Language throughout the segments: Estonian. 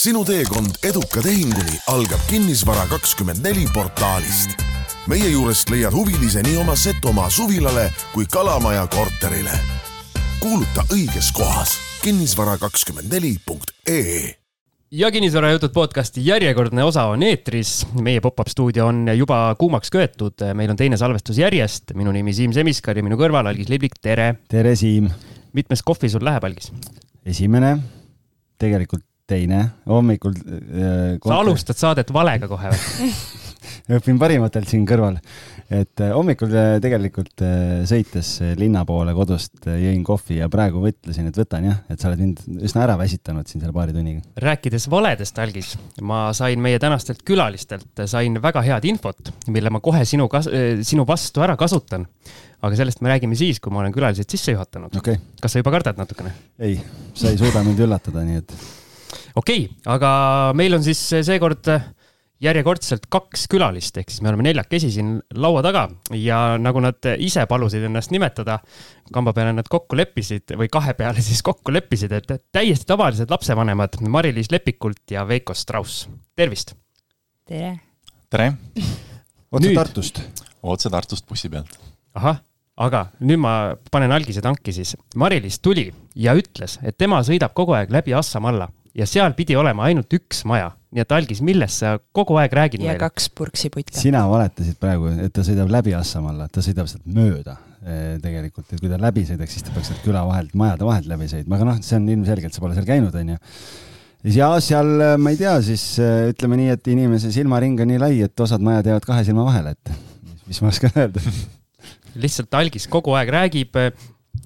sinu teekond eduka tehinguni algab Kinnisvara kakskümmend neli portaalist. meie juurest leiad huvilise nii oma Setomaa suvilale kui Kalamaja korterile. kuuluta õiges kohas kinnisvara kakskümmend neli punkt ee ja kinnisvarajutud podcasti järjekordne osa on eetris. meie pop-up stuudio on juba kuumaks köetud, meil on teine salvestus järjest. minu nimi Siim Semiskar ja minu kõrval Algis Liblik, tere. tere, Siim. mitmes kohvi sul läheb, Algis? esimene, tegelikult teine, hommikul äh,. sa alustad saadet valega kohe või õpin parimatelt siin kõrval et äh, hommikul äh, tegelikult äh, sõites linna poole kodust jõin kohvi ja praegu mõtlesin, et võtan jah, et sa oled mind üsna ära väsitanud siin selle paari tunniga. rääkides valedest, Algis, ma sain meie tänastelt külalistelt, sain väga head infot, mille ma kohe sinu sinu vastu ära kasutan. aga sellest me räägime siis, kui ma olen külalised sisse juhatanud okay.. kas sa juba kardad natukene? ei, sa ei suuda mind üllatada, nii et. Okei okay,, aga meil on siis seekord järjekordselt kaks külalist, ehk siis me oleme neljakesi siin laua taga ja nagu nad ise palusid ennast nimetada, kamba peale nad kokku leppisid või kahe peale siis kokku leppisid, et täiesti tavalised lapsevanemad Mari-Liis Lepikult ja Veiko Strauss, tervist. tere. tere. otse. Tartust. otse Tartust bussi pealt. ahah, aga nüüd ma panen algise tanki siis. Mari-Liis tuli ja ütles, et tema sõidab kogu aeg läbi Assamalla ja seal pidi olema ainult üks maja. nii et Algis, millest sa kogu aeg räägid ja meile? ja kaks purksiputka. sina valetasid praegu, et ta sõidab läbi Assamalla, ta sõidab sealt mööda eh, tegelikult, et kui ta läbi sõidaks, siis ta peaks sealt küla vahelt, majade vahelt läbi sõitma, aga noh, see on ilmselgelt, sa pole seal käinud, onju. ja seal, ma ei tea, siis eh, ütleme nii, et inimese silmaring on nii lai, et osad majad jäävad kahe silma vahele, et mis ma oskan öelda lihtsalt Algis kogu aeg räägib.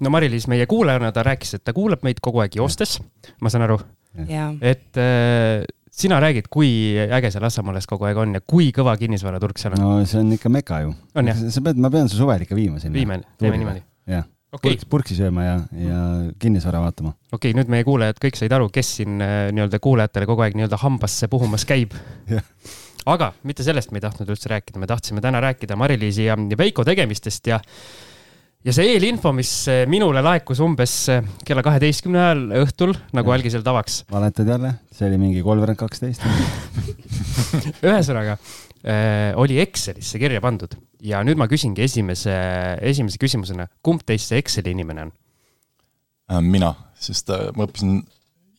no Mari-Liis meie kuulajana, ta rääkis, et ta kuulab meid kogu aeg joostes, ma saan aru et äh, sina räägid, kui äge seal Assamaalles kogu aeg on ja kui kõva kinnisvaraturg seal on? no see on ikka meka ju. sa pead, ma pean su suvel ikka viima sinna. viime, teeme niimoodi. jah okay., purksi sööma ja, ja kinnisvara vaatama. okei okay,, nüüd meie kuulajad kõik said aru, kes siin äh, nii-öelda kuulajatele kogu aeg nii-öelda hambasse puhumas käib aga mitte sellest me ei tahtnud üldse rääkida, me tahtsime täna rääkida Mari-Liisi ja Veiko tegemistest ja ja see eelinfo, mis eh, minule laekus umbes eh, kella kaheteistkümne ajal õhtul, nagu algisel tavaks. valetad jälle, see oli mingi kolmveerand kaksteist. Ühesõnaga äh, oli Excelisse kirja pandud. Ja nüüd ma küsingi esimese, esimese küsimusena, kumb teist see Exceli inimene on? mina, sest ma õppisin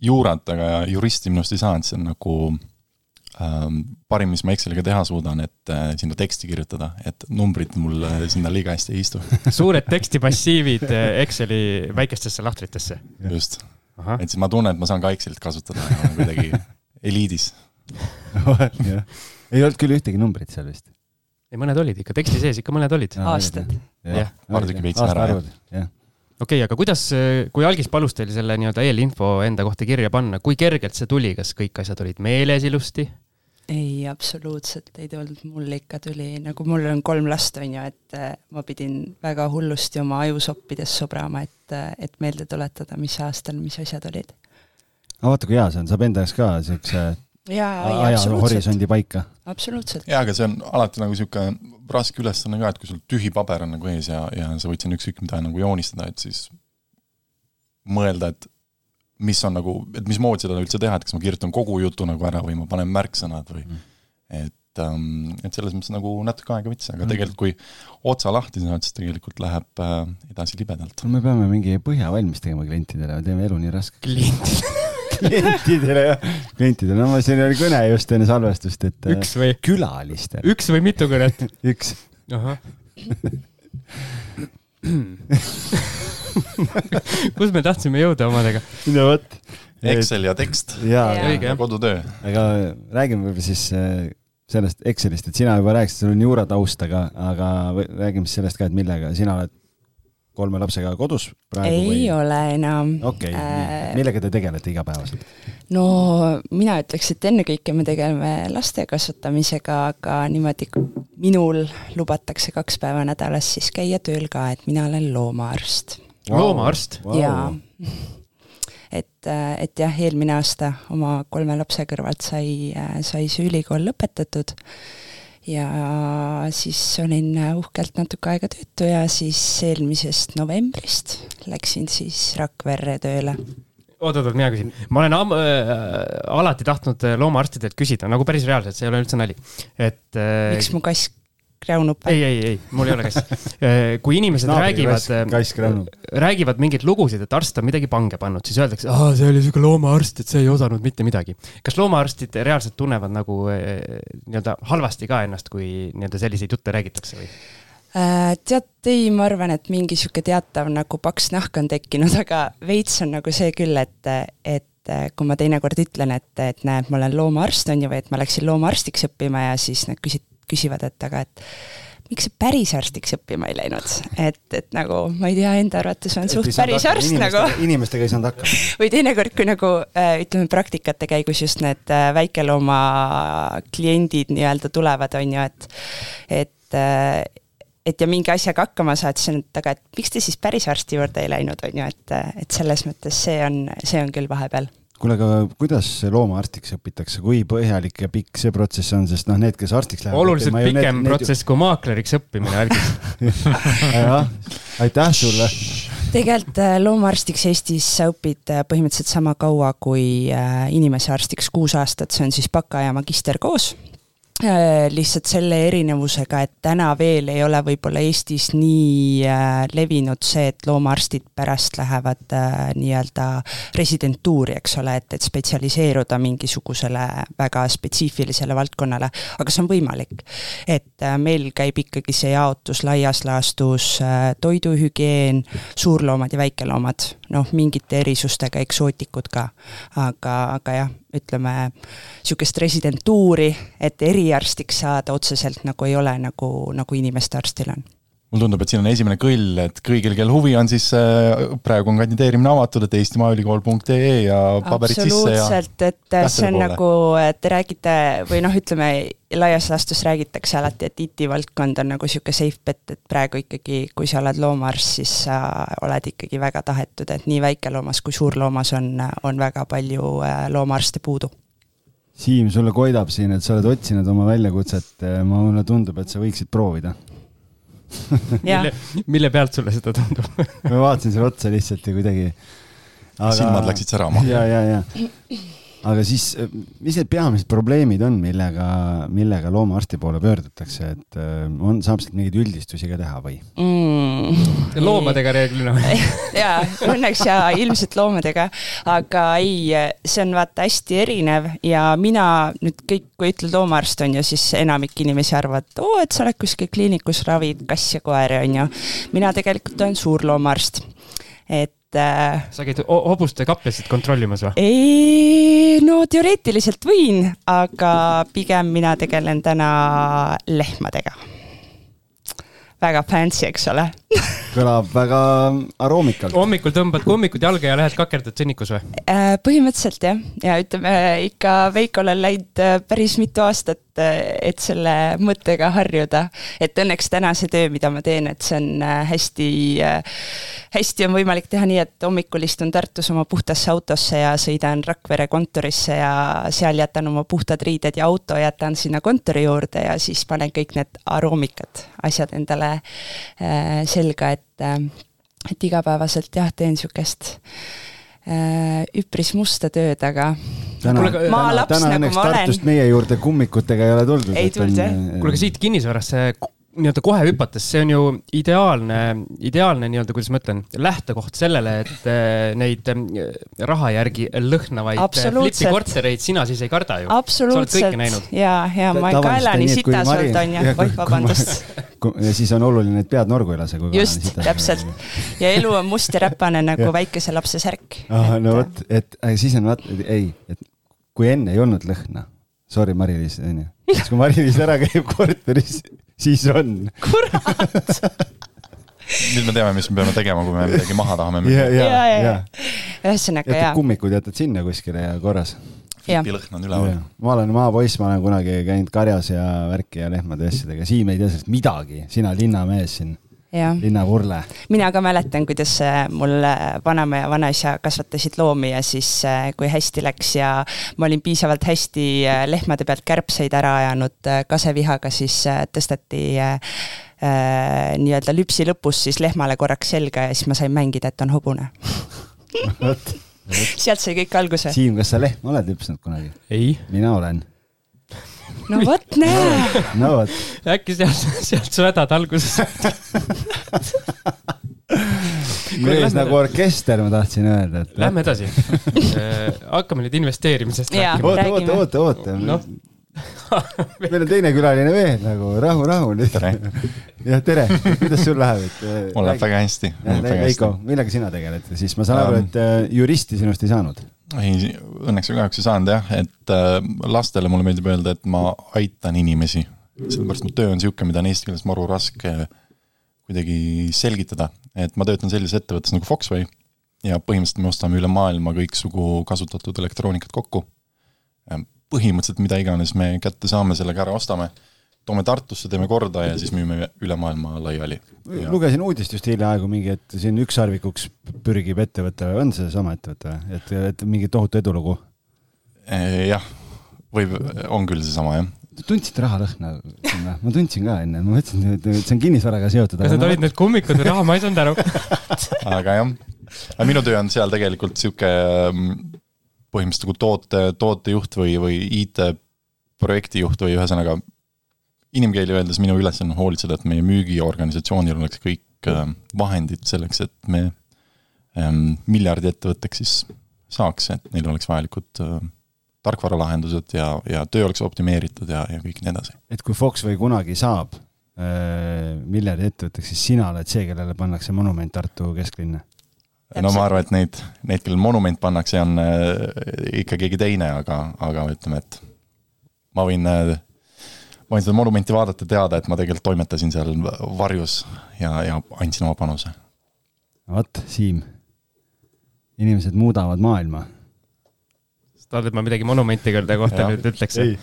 juurat, aga juristi minust ei saanud, see on nagu parim, mis ma Exceliga teha suudan, et äh, sinna teksti kirjutada, et numbrid mul äh, sinna liiga hästi ei istu suured tekstimassiivid äh, Exceli väikestesse lahtritesse. just, et siis ma tunnen, et ma saan ka Excelit kasutada kuidagi eliidis ei olnud küll ühtegi numbrit seal vist. ei, mõned olid ikka, teksti sees ikka mõned olid. aastad. jah, tükki veits ära, jah okei okay,, aga kuidas, kui Algis palus teil selle nii-öelda eelinfo enda kohta kirja panna, kui kergelt see tuli, kas kõik asjad olid meeles ilusti? Ei, absoluutselt ei tulnud, mul ikka tuli, nagu mul on kolm last, on ju, et äh, ma pidin väga hullusti oma ajusoppides sobrama, et, äh, et meelde tuletada, mis aastal mis asjad olid. aga vaata, kui hea see on, saab enda jaoks ka niisuguse ajahorishondi paika. absoluutselt. jaa, aga see on alati nagu niisugune raske ülesanne ka, et kui sul tühi paber on nagu ees ja, ja sa võid sinna ükskõik mida nagu joonistada, et siis mõelda, et mis on nagu, et mismoodi seda üldse teha, et kas ma kirjutan kogu jutu nagu ära või ma panen märksõnad või mm. et ähm,, et selles mõttes nagu natuke aega võttis, aga mm. tegelikult kui otsa lahti saad, siis tegelikult läheb äh, edasi libedalt. me peame mingi põhja valmis tegema klientidele, teeme elu nii raske. klientidele klientidele jah, klientidele, no siin oli kõne just enne salvestust, et üks või? külalistele. üks või mitu kõnet üks. ahah kus me tahtsime jõuda omadega? no vot. Excel ja tekst. ja, ja kodutöö. aga räägime võib-olla siis äh, sellest Excelist, et sina juba rääkisid, sul on juurataust, aga, aga räägime siis sellest ka, et millega sina oled kolme lapsega kodus praegu? ei või? ole enam. okei okay, äh,, millega te tegelete igapäevaselt? no mina ütleks, et ennekõike me tegeleme laste kasvatamisega, aga niimoodi minul lubatakse kaks päeva nädalas siis käia tööl ka, et mina olen loomaarst wow.. loomaarst wow.? jaa. et, et jah, eelmine aasta oma kolme lapse kõrvalt sai, sai see ülikool lõpetatud ja siis olin uhkelt natuke aega töötu ja siis eelmisest novembrist läksin siis Rakverre tööle. oot-oot, mina küsin. ma olen am- äh,, alati tahtnud loomaarstidelt küsida, nagu päris reaalselt, see ei ole üldse nali, et äh,. miks mu kass kräunub? ei, ei, ei, mul ei ole kass äh, kui inimesed Naabri räägivad kass kräunub. räägivad mingeid lugusid, et arst on midagi pange pannud, siis öeldakse, aa, see oli sihuke loomaarst, et see ei osanud mitte midagi. kas loomaarstid reaalselt tunnevad nagu äh, nii-öelda halvasti ka ennast, kui nii-öelda selliseid jutte räägitakse või? Äh, tead, ei, ma arvan, et mingi sihuke teatav nagu paks nahk on tekkinud, aga veits on nagu see küll, et, et äh, kui ma teinekord ütlen, et, et näed, ma olen loomaarst, on ju, või et ma läksin loomaarstiks õppima ja siis nad küsid, küsivad, et aga et miks sa päris arstiks õppima ei läinud, et, et nagu ma ei tea, enda arvates on suht päris arst inimestega, nagu. inimestega ei saanud hakkama. või teinekord, kui nagu äh, ütleme, praktikate käigus just need äh, väikelooma kliendid nii-öelda tulevad, on ju, et, et äh, et ja mingi asjaga hakkama saad, siis on, et aga et miks te siis päris arsti juurde ei läinud, on ju, et, et selles mõttes see on, see on küll vahepeal kuule, aga kuidas loomaarstiks õpitakse, kui põhjalik ja pikk see protsess on, sest noh, need, kes arstiks lähevad. oluliselt pikem need, protsess need... kui maakleriks õppimine algis jah, aitäh sulle. tegelikult äh, loomaarstiks Eestis sa õpid äh, põhimõtteliselt sama kaua kui äh, inimese arstiks, kuus aastat, see on siis baka ja magister koos lihtsalt selle erinevusega, et täna veel ei ole võib-olla Eestis nii äh, levinud see, et loomaarstid pärast lähevad äh, nii-öelda residentuuri, eks ole, et, et spetsialiseeruda mingisugusele väga spetsiifilisele valdkonnale, aga see on võimalik. et meil käib ikkagi see jaotus laias laastus toiduhügieen, suurloomad ja väikeloomad, noh, mingite erisustega eksootikud ka, aga, aga jah ütleme, niisugust residentuuri, et eriarstiks saada otseselt nagu ei ole, nagu, nagu inimeste arstil on mulle tundub, et siin on esimene kõll, et kõigil, kel huvi on, siis äh, praegu on kandideerimine avatud, et eestimaaülikool.ee ja paberid sisse ja. absoluutselt, et see on poole. nagu, te räägite või noh, ütleme laias laastus räägitakse alati, et IT-valdkond on nagu sihuke safe bet, et praegu ikkagi, kui sa oled loomaarst, siis sa oled ikkagi väga tahetud, et nii väikeloomas kui suurloomas on, on väga palju äh, loomaarste puudu Siim, sulle koidab siin, et sa oled otsinud oma väljakutset, mulle tundub, et sa võiksid proovida mille, mille pealt sulle seda tundub ma vaatasin sulle otsa lihtsalt ja kuidagi aga.... silmad läksid särama. ja, ja, ja. Aga siis, mis need peamised probleemid on, millega, millega loomaarsti poole pöördutakse, et äh, on, saab sealt mingeid üldistusi ka teha või mm.? loomadega reeglina jaa, õnneks ja ilmselt loomadega, aga ei, see on vaata hästi erinev ja mina nüüd kõik, kui ütled loomaarst, on ju, siis enamik inimesi arvavad, et oo, et sa oled kuskil kliinikus, ravid kasse, koeri, on ju. mina tegelikult olen suurloomaarst et et. sa käid hobuste kapjasid kontrollimas või? ei, no teoreetiliselt võin, aga pigem mina tegelen täna lehmadega. väga fancy, eks ole kõlab väga aroomikalt. hommikul tõmbad kummikud jalga ja lähed kakerdad sõnnikus või? Äh, põhimõtteliselt jah, ja ütleme ikka Veikol on läinud äh, päris mitu aastat, äh, et selle mõttega harjuda. et õnneks täna see töö, mida ma teen, et see on hästi, hästi on võimalik teha nii, et hommikul istun Tartus oma puhtasse autosse ja sõidan Rakvere kontorisse ja seal jätan oma puhtad riided ja auto jätan sinna kontori juurde ja siis panen kõik need aroomikad, asjad endale selga, et et, äh, et igapäevaselt jah, teen niisugust äh, üpris musta tööd, aga täna, täna, täna nagu õnneks Tartust meie juurde kummikutega ei ole tuldud. ei tulnud jah. kuule, aga siit kinnisvarasse nii-öelda kohe hüpates, see on ju ideaalne, ideaalne nii-öelda, kuidas ma ütlen, lähtekoht sellele, et äh, neid raha järgi lõhnavaid flipikortereid sina siis ei karda ju. absoluutselt, ja, ja ma ei kaela nii sitasult, on ju, oih, vabandust ja siis on oluline, et pead norgu ei lase. just, täpselt. ja elu on must ja räpane nagu väikese lapse särk. no vot, et siis on vaat, ei, et kui enne ei olnud lõhna, sorry, Mari-Liis, onju. siis kui Mari-Liis ära käib korteris, siis on. kurat nüüd me teame, mis me peame tegema, kui me midagi maha tahame müüa. ja, ja, ja, ja. ühesõnaga, jaa. kummikud jätad sinna kuskile ja korras flipilõhn on üleval. ma olen maapoiss, ma olen kunagi käinud karjas ja värki ja lehmade asjadega, Siim ei tea sellest midagi, sina linnamees siin linnavurle. mina ka mäletan, kuidas äh, mul äh, vanaema ja vanaisa kasvatasid loomi ja siis äh, kui hästi läks ja ma olin piisavalt hästi lehmade pealt kärbseid ära ajanud kasevihaga, siis tõsteti äh, nii-öelda lüpsi lõpus siis lehmale korraks selga ja siis ma sain mängida, et on hobune sealt sai kõik alguse. Siim, kas sa lehma oled lüpsnud kunagi? ei. mina olen. No vot, näe. no vot. äkki sealt, sealt su hädad alguse said mees nagu orkester, ma tahtsin öelda, et. Lähme edasi hakkame nüüd investeerimisest rääkima. oota, oota, oota, oota no. meil on teine külaline veel nagu rahu, rahu. tere. jah, tere, kuidas sul läheb, et? mul läheb väga hästi. Veiko, millega sina tegeled, siis ma saan aru, et äh, juristi sinust ei saanud? Ei, õnneks või kahjuks ei saanud jah, et äh, lastele mulle meeldib öelda, et ma aitan inimesi. sellepärast mu töö on niisugune, mida on eesti keeles maru raske kuidagi selgitada, et ma töötan sellises ettevõttes nagu Foxway ja põhimõtteliselt me ostame üle maailma kõiksugu kasutatud elektroonikat kokku. põhimõtteliselt mida iganes me kätte saame, sellega ära ostame, toome Tartusse, teeme korda ja siis müüme üle maailma laiali. lugesin uudist just hiljaaegu mingi, et siin ükssarvikuks pürgib ettevõte, on see sama ettevõte või, et, et mingi tohutu edulugu? jah, võib, on küll seesama jah tundsid rahalõhna? ma tundsin ka enne, ma mõtlesin, et see on kinnisvaraga seotud. kas need olid need kummikud või raha, ma ei saanud aru aga jah, aga minu töö on seal tegelikult sihuke põhimõtteliselt nagu toote, tootejuht või, või IT-projektijuht või ühesõnaga inimkeeli öeldes minu ülesanne on hoolitseda, et meie müügiorganisatsioonil oleks kõik vahendid selleks, et me ähm, miljardi ettevõtteks siis saaks, et neil oleks vajalikud äh, tarkvaralahendused ja, ja töö oleks optimeeritud ja, ja kõik nii edasi. et kui Foxway kunagi saab äh, miljardi ettevõtteks, siis sina oled see, kellele pannakse monument Tartu kesklinna? no ma arvan, et neid, neid, kellel monument pannakse, on äh, ikka keegi teine, aga, aga ütleme, et ma võin äh, ma võin seda monumenti vaadata, teada, et ma tegelikult toimetasin seal varjus ja, ja andsin oma panuse. vot, Siim, inimesed muudavad maailma tahad, et ma midagi monumentide kohta ja. nüüd ütleks? ei,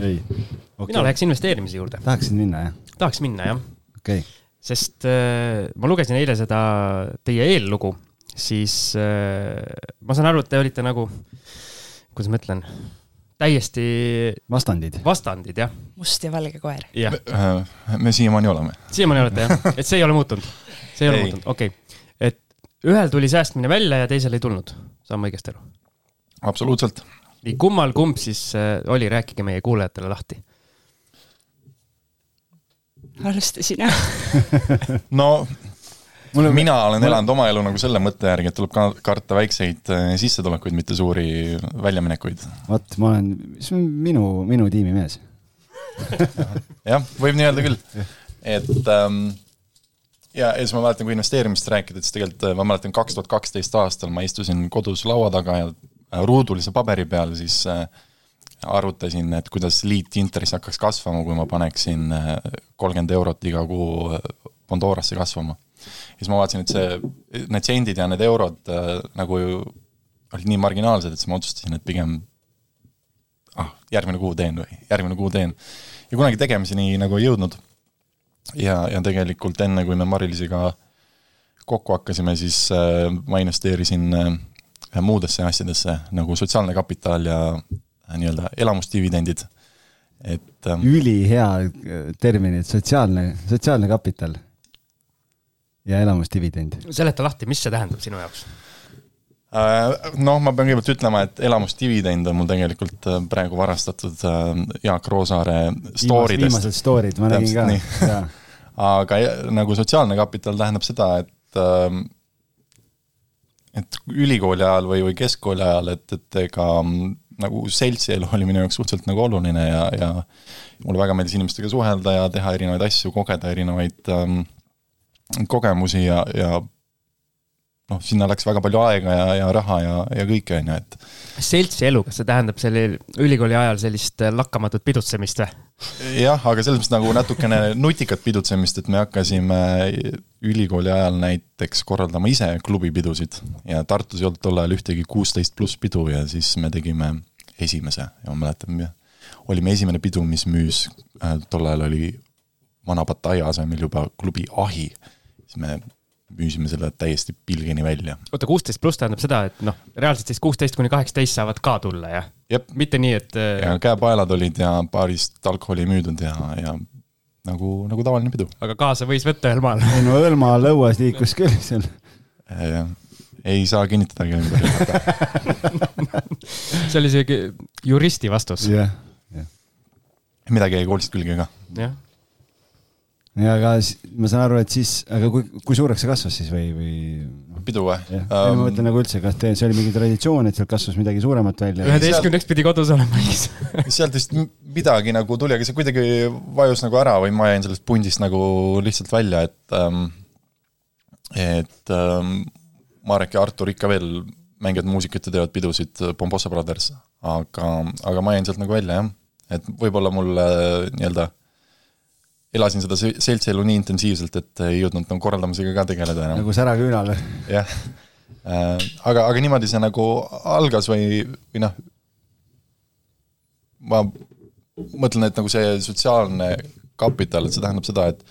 ei okay.. mina läheks investeerimise juurde. tahaksid minna, jah? tahaks minna, jah. okei okay.. sest äh, ma lugesin eile seda teie eellugu, siis äh, ma saan aru, et te olite nagu, kuidas ma ütlen, täiesti. vastandid. vastandid, jah. must ja valge koer. me, äh, me siiamaani oleme. siiamaani olete, jah? et see ei ole muutunud? see ei ole ei. muutunud, okei okay.. et ühel tuli säästmine välja ja teisel ei tulnud, saan ma õigesti aru? absoluutselt. nii, kummal kumb siis äh, oli, rääkige meie kuulajatele lahti. alusta sina no Mulle... mina olen elanud oma elu nagu selle mõtte järgi, et tuleb ka karta väikseid äh, sissetulekuid, mitte suuri väljaminekuid. vot, ma olen, see on minu, minu tiimi mees jah, võib nii öelda küll, et ähm, ja, ja siis ma mäletan, kui investeerimist rääkida, siis tegelikult äh, ma mäletan, kaks tuhat kaksteist aastal ma istusin kodus laua taga ja Äh, ruudulise paberi peal siis äh, arvutasin, et kuidas liitintress hakkaks kasvama, kui ma paneksin äh, kolmkümmend eurot iga kuu Pandorasse kasvama. Siis ma vaatasin, et see, need sendid ja need eurod nagu olid nii marginaalsed, et siis ma otsustasin, et pigem ah, järgmine kuu teen või järgmine kuu teen. ja kunagi tegemiseni nagu ei jõudnud. ja, ja tegelikult enne, kui me Marilisiga kokku hakkasime, siis äh, ma investeerisin äh, muudesse asjadesse nagu sotsiaalne kapital ja äh, nii-öelda elamusdividendid, et ähm,. ülihea äh, terminid, sotsiaalne, sotsiaalne kapital ja elamusdividend. seleta lahti, mis see tähendab sinu jaoks? Äh, noh, ma pean kõigepealt ütlema, et elamusdividend on mul tegelikult praegu varastatud Jaak Roosaare story dest. viimased story'd, ma nägin ka. aga nagu sotsiaalne kapital tähendab seda, et et ülikooli ajal või, või keskkooli ajal, et, et ega mm, nagu seltsielu oli minu jaoks suhteliselt nagu oluline ja, ja mulle väga meeldis inimestega suhelda ja teha erinevaid asju, kogeda erinevaid ähm, kogemusi ja, ja noh, sinna läks väga palju aega ja, ja raha ja, ja kõike, on ju, et. seltsielu, kas see tähendab selle ülikooli ajal sellist lakkamatut pidutsemist või? jah, aga selles mõttes nagu natukene nutikat pidutsemist, et me hakkasime ülikooli ajal näiteks korraldama ise klubipidusid ja Tartus ei olnud tol ajal ühtegi kuusteist pluss pidu ja siis me tegime esimese ja ma mäletan, olime esimene pidu, mis müüs äh,, tol ajal oli vana Pattaya asemel juba klubi Ahi, siis me müüsime selle täiesti pilgeni välja. oota, kuusteist pluss tähendab seda, et noh, reaalselt siis kuusteist kuni kaheksateist saavad ka tulla, jah? mitte nii, et. Äh, ja käepaelad olid ja baarist alkoholi müüdud ja, ja nagu, nagu tavaline pidu. aga kaasa võis võtta ühel maal? ei no Õlma lõuas liikus küll seal. jah, ei saa kinnitadagi ümber lükata. see oli isegi juristi vastus. jah, midagi jäi koolist külge ka. jah, ja aga ma saan aru, et siis, aga kui, kui suureks see kasvas siis või, või noh, pidu või jah, ma um,? mõtlen nagu üldse, kas te, see oli mingi traditsioon, et sealt kasvas midagi suuremat välja? üheteistkümneks pidi kodus olema siis. sealt vist midagi nagu tuli, aga see kuidagi vajus nagu ära või ma jäin sellest pundist nagu lihtsalt välja, et ähm, et ähm, Marek ja Artur ikka veel mängivad muusikat ja teevad pidusid, Pomposa Brothers, aga, aga ma jäin sealt nagu välja jah, et võib-olla mul äh, nii-öelda elasin seda se- seltsielu nii intensiivselt, et ei jõudnud nagu korraldamisega ka tegeleda enam. nagu sära küünal. jah, aga, aga niimoodi see nagu algas või, või noh, ma mõtlen, et nagu see sotsiaalne kapital, et see tähendab seda, et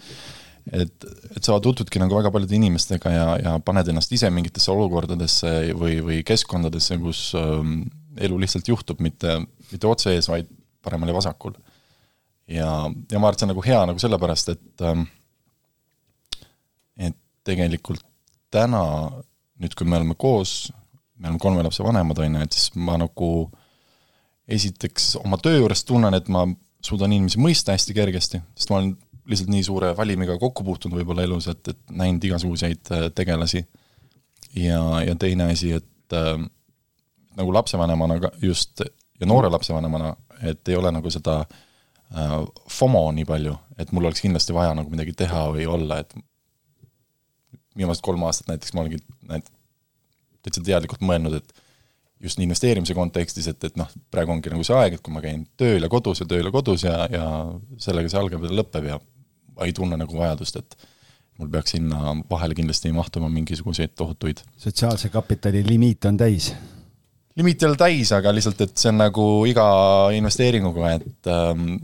et, et sa tutvudki nagu väga paljude inimestega ja, ja paned ennast ise mingitesse olukordadesse või, või keskkondadesse, kus ähm, elu lihtsalt juhtub, mitte, mitte otse ees, vaid paremal ja vasakul. ja, ja ma arvan, et see on nagu hea nagu sellepärast, et ähm, et tegelikult täna, nüüd kui me oleme koos, me oleme kolme lapse vanemad, on ju, et siis ma nagu esiteks oma töö juures tunnen, et ma suudan inimesi mõista hästi kergesti, sest ma olen lihtsalt nii suure valimiga kokku puutunud võib-olla elus, et, et näinud igasuguseid äh, tegelasi. ja, ja teine asi, et äh, nagu lapsevanemana ka just ja noore lapsevanemana, et ei ole nagu seda äh, FOMO nii palju, et mul oleks kindlasti vaja nagu midagi teha või olla, et viimased kolm aastat näiteks ma olengi täitsa teadlikult mõelnud, et just nii investeerimise kontekstis, et, et noh, praegu ongi nagu see aeg, et kui ma käin tööl ja kodus ja tööl ja kodus ja, ja sellega see algab ja lõpeb ja ei tunne nagu vajadust, et mul peaks sinna vahele kindlasti mahtuma mingisuguseid tohutuid sotsiaalse kapitali limiit on täis. limiit ei ole täis, aga lihtsalt, et see on nagu iga investeeringuga, et ähm,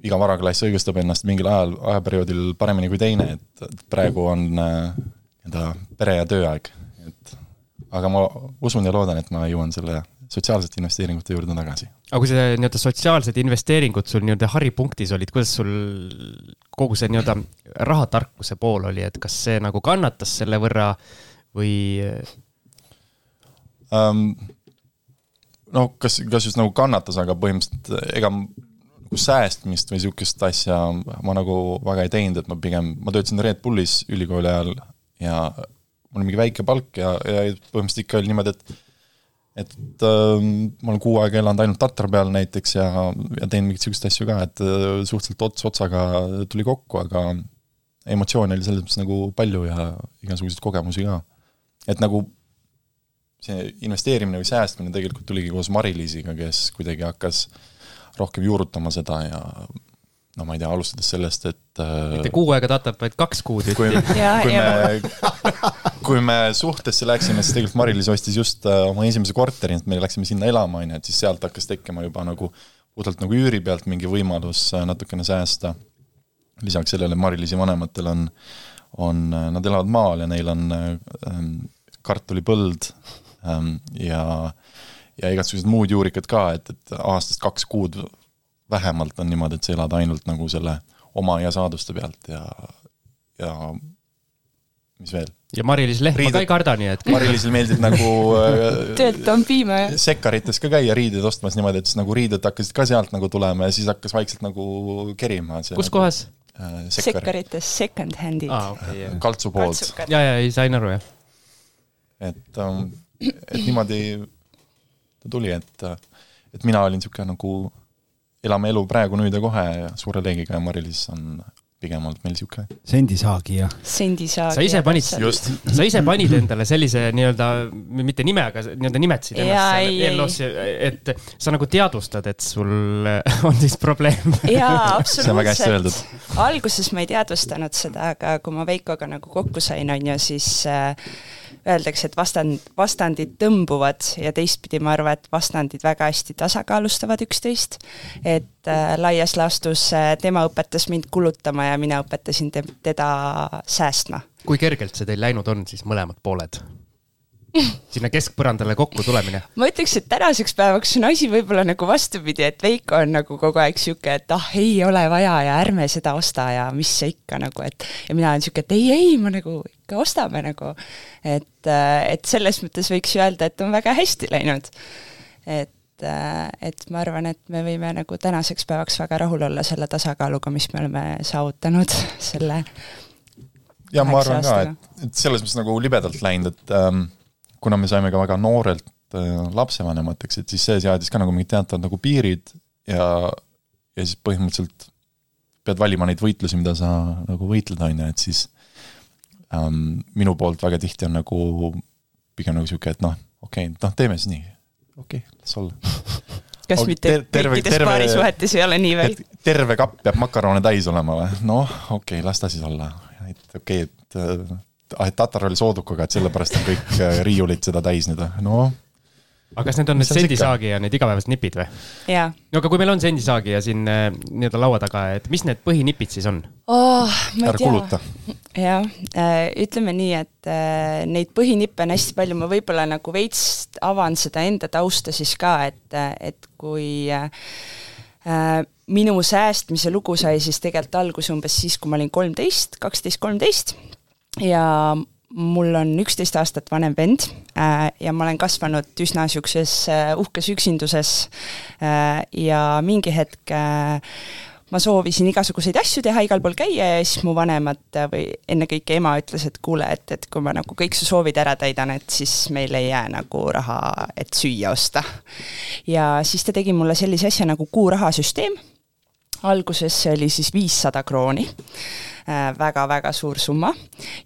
iga varaklass õigustab ennast mingil ajal, ajaperioodil paremini kui teine, et praegu on äh, nii-öelda pere- ja tööaeg, et aga ma usun ja loodan, et ma jõuan selle sotsiaalsete investeeringute juurde tagasi. aga kui see nii-öelda sotsiaalsed investeeringud sul nii-öelda haripunktis olid, kuidas sul kogu see nii-öelda rahatarkuse pool oli, et kas see nagu kannatas selle võrra või um,. no kas, kas just nagu kannatas, aga põhimõtteliselt ega säästmist või sihukest asja ma nagu väga ei teinud, et ma pigem, ma töötasin Red Bullis ülikooli ajal ja mul oli mingi väike palk ja, ja põhimõtteliselt ikka oli niimoodi, et et ähm, ma olen kuu aega elanud ainult Tatra peal näiteks ja, ja teen mingeid sihukeseid asju ka, et äh, suhteliselt ots otsaga tuli kokku, aga emotsioone oli selles mõttes nagu palju ja igasuguseid kogemusi ka. et nagu see investeerimine või säästmine tegelikult tuligi koos Mari-Liisiga, kes kuidagi hakkas rohkem juurutama seda ja no ma ei tea, alustades sellest, et äh, mitte kuu aega tatab, vaid kaks kuud kui, kui me, kui me suhtesse läksime, siis tegelikult Mari-Liis ostis just äh, oma esimese korteri, et me läksime sinna elama, on ju, et siis sealt hakkas tekkima juba nagu puhtalt nagu üüri pealt mingi võimalus äh, natukene säästa. lisaks sellele Mari-Liisi vanematel on, on, nad elavad maal ja neil on äh, ähm, kartulipõld ähm, ja, ja igasugused muud juurikad ka, et, et aastast kaks kuud vähemalt on niimoodi, et sa elad ainult nagu selle oma ja saaduste pealt ja, ja mis veel ja Mari-Liis Lehm ma Riided- ka ei karda, nii et Mari-Liisil meeldib nagu äh, töölt on piima ja sekkarites ka käia riideid ostmas niimoodi, et siis nagu riided hakkasid ka sealt nagu tulema ja siis hakkas vaikselt nagu kerima. kus kohas? äh,? Sekkar, sekkarites second hand'id aa, okei, jah. kaltsu poolt, ja, ja, ei sain aru, jah. et um,, et niimoodi ta tuli, et, et mina olin niisugune nagu elame elu praegu nüüd ja kohe ja suure leegiga ja Mari-Liis on pigem olnud meil niisugune sendisaagi ja sendisaag. sa ise panid, just, sa ise panid endale sellise nii-öelda, mitte nime, aga nii-öelda nimetasid ennast eelnõus, et sa nagu teadvustad, et sul on siis probleem. jaa, absoluutselt. alguses ma ei teadvustanud seda, aga kui ma Veikoga nagu kokku sain, on ju, siis äh, öeldakse, et vastand, vastandid tõmbuvad ja teistpidi ma arvan, et vastandid väga hästi tasakaalustavad üksteist. et äh, laias laastus äh, tema õpetas mind kulutama ja mina õpetasin te teda säästma. kui kergelt see teil läinud on siis mõlemad pooled? Sinna keskpõrandale kokku tulemine? ma ütleks, et tänaseks päevaks on asi võib-olla nagu vastupidi, et Veiko on nagu kogu aeg sihuke, et ah, ei ole vaja ja ärme seda osta ja mis see ikka nagu, et ja mina olen sihuke, et ei, ei, ma nagu ikka ostame nagu. et, et selles mõttes võiks ju öelda, et on väga hästi läinud. et et ma arvan, et me võime nagu tänaseks päevaks väga rahul olla selle tasakaaluga, mis me oleme saavutanud selle ja ma arvan ka, et, et selles mõttes nagu libedalt läinud, et ähm, kuna me saime ka väga noorelt äh, lapsevanemateks, et siis see seadis ka nagu mingid teatavad nagu piirid ja, ja siis põhimõtteliselt pead valima neid võitlusi, mida sa nagu võitled, on ju, et siis ähm, minu poolt väga tihti on nagu pigem nagu sihuke, et noh, okei okay,, noh, teeme siis nii, okei okay,, las olla kas mitte ter kõikides paarisuhetes ei ole nii või? terve kapp peab makarone täis olema või? noh, okei okay,, las ta siis olla et okei okay,, et ah, et Tatar oli soodukaga, et sellepärast on kõik äh, riiulid seda täis nüüd, noh aga kas need on need sendisaagi ja need igapäevased nipid või? no aga kui meil on sendisaagi ja siin äh, nii-öelda laua taga, et mis need põhinipid siis on? Oh,? ära kuluta. jah, äh, ütleme nii, et neid põhinippe on hästi palju, ma võib-olla nagu veits avan seda enda tausta siis ka, et, et kui äh, minu säästmise lugu sai siis tegelikult alguse umbes siis, kui ma olin kolmteist, kaksteist, kolmteist ja mul on üksteist aastat vanem vend äh, ja ma olen kasvanud üsna niisuguses äh, uhkes üksinduses äh, ja mingi hetk ma soovisin igasuguseid asju teha, igal pool käia ja siis mu vanemad või ennekõike ema ütles, et kuule, et, et kui ma nagu kõik su soovid ära täidan, et siis meil ei jää nagu raha, et süüa osta. ja siis ta tegi mulle sellise asja nagu kuurahasüsteem alguses see oli siis viissada krooni väga-väga äh, suur summa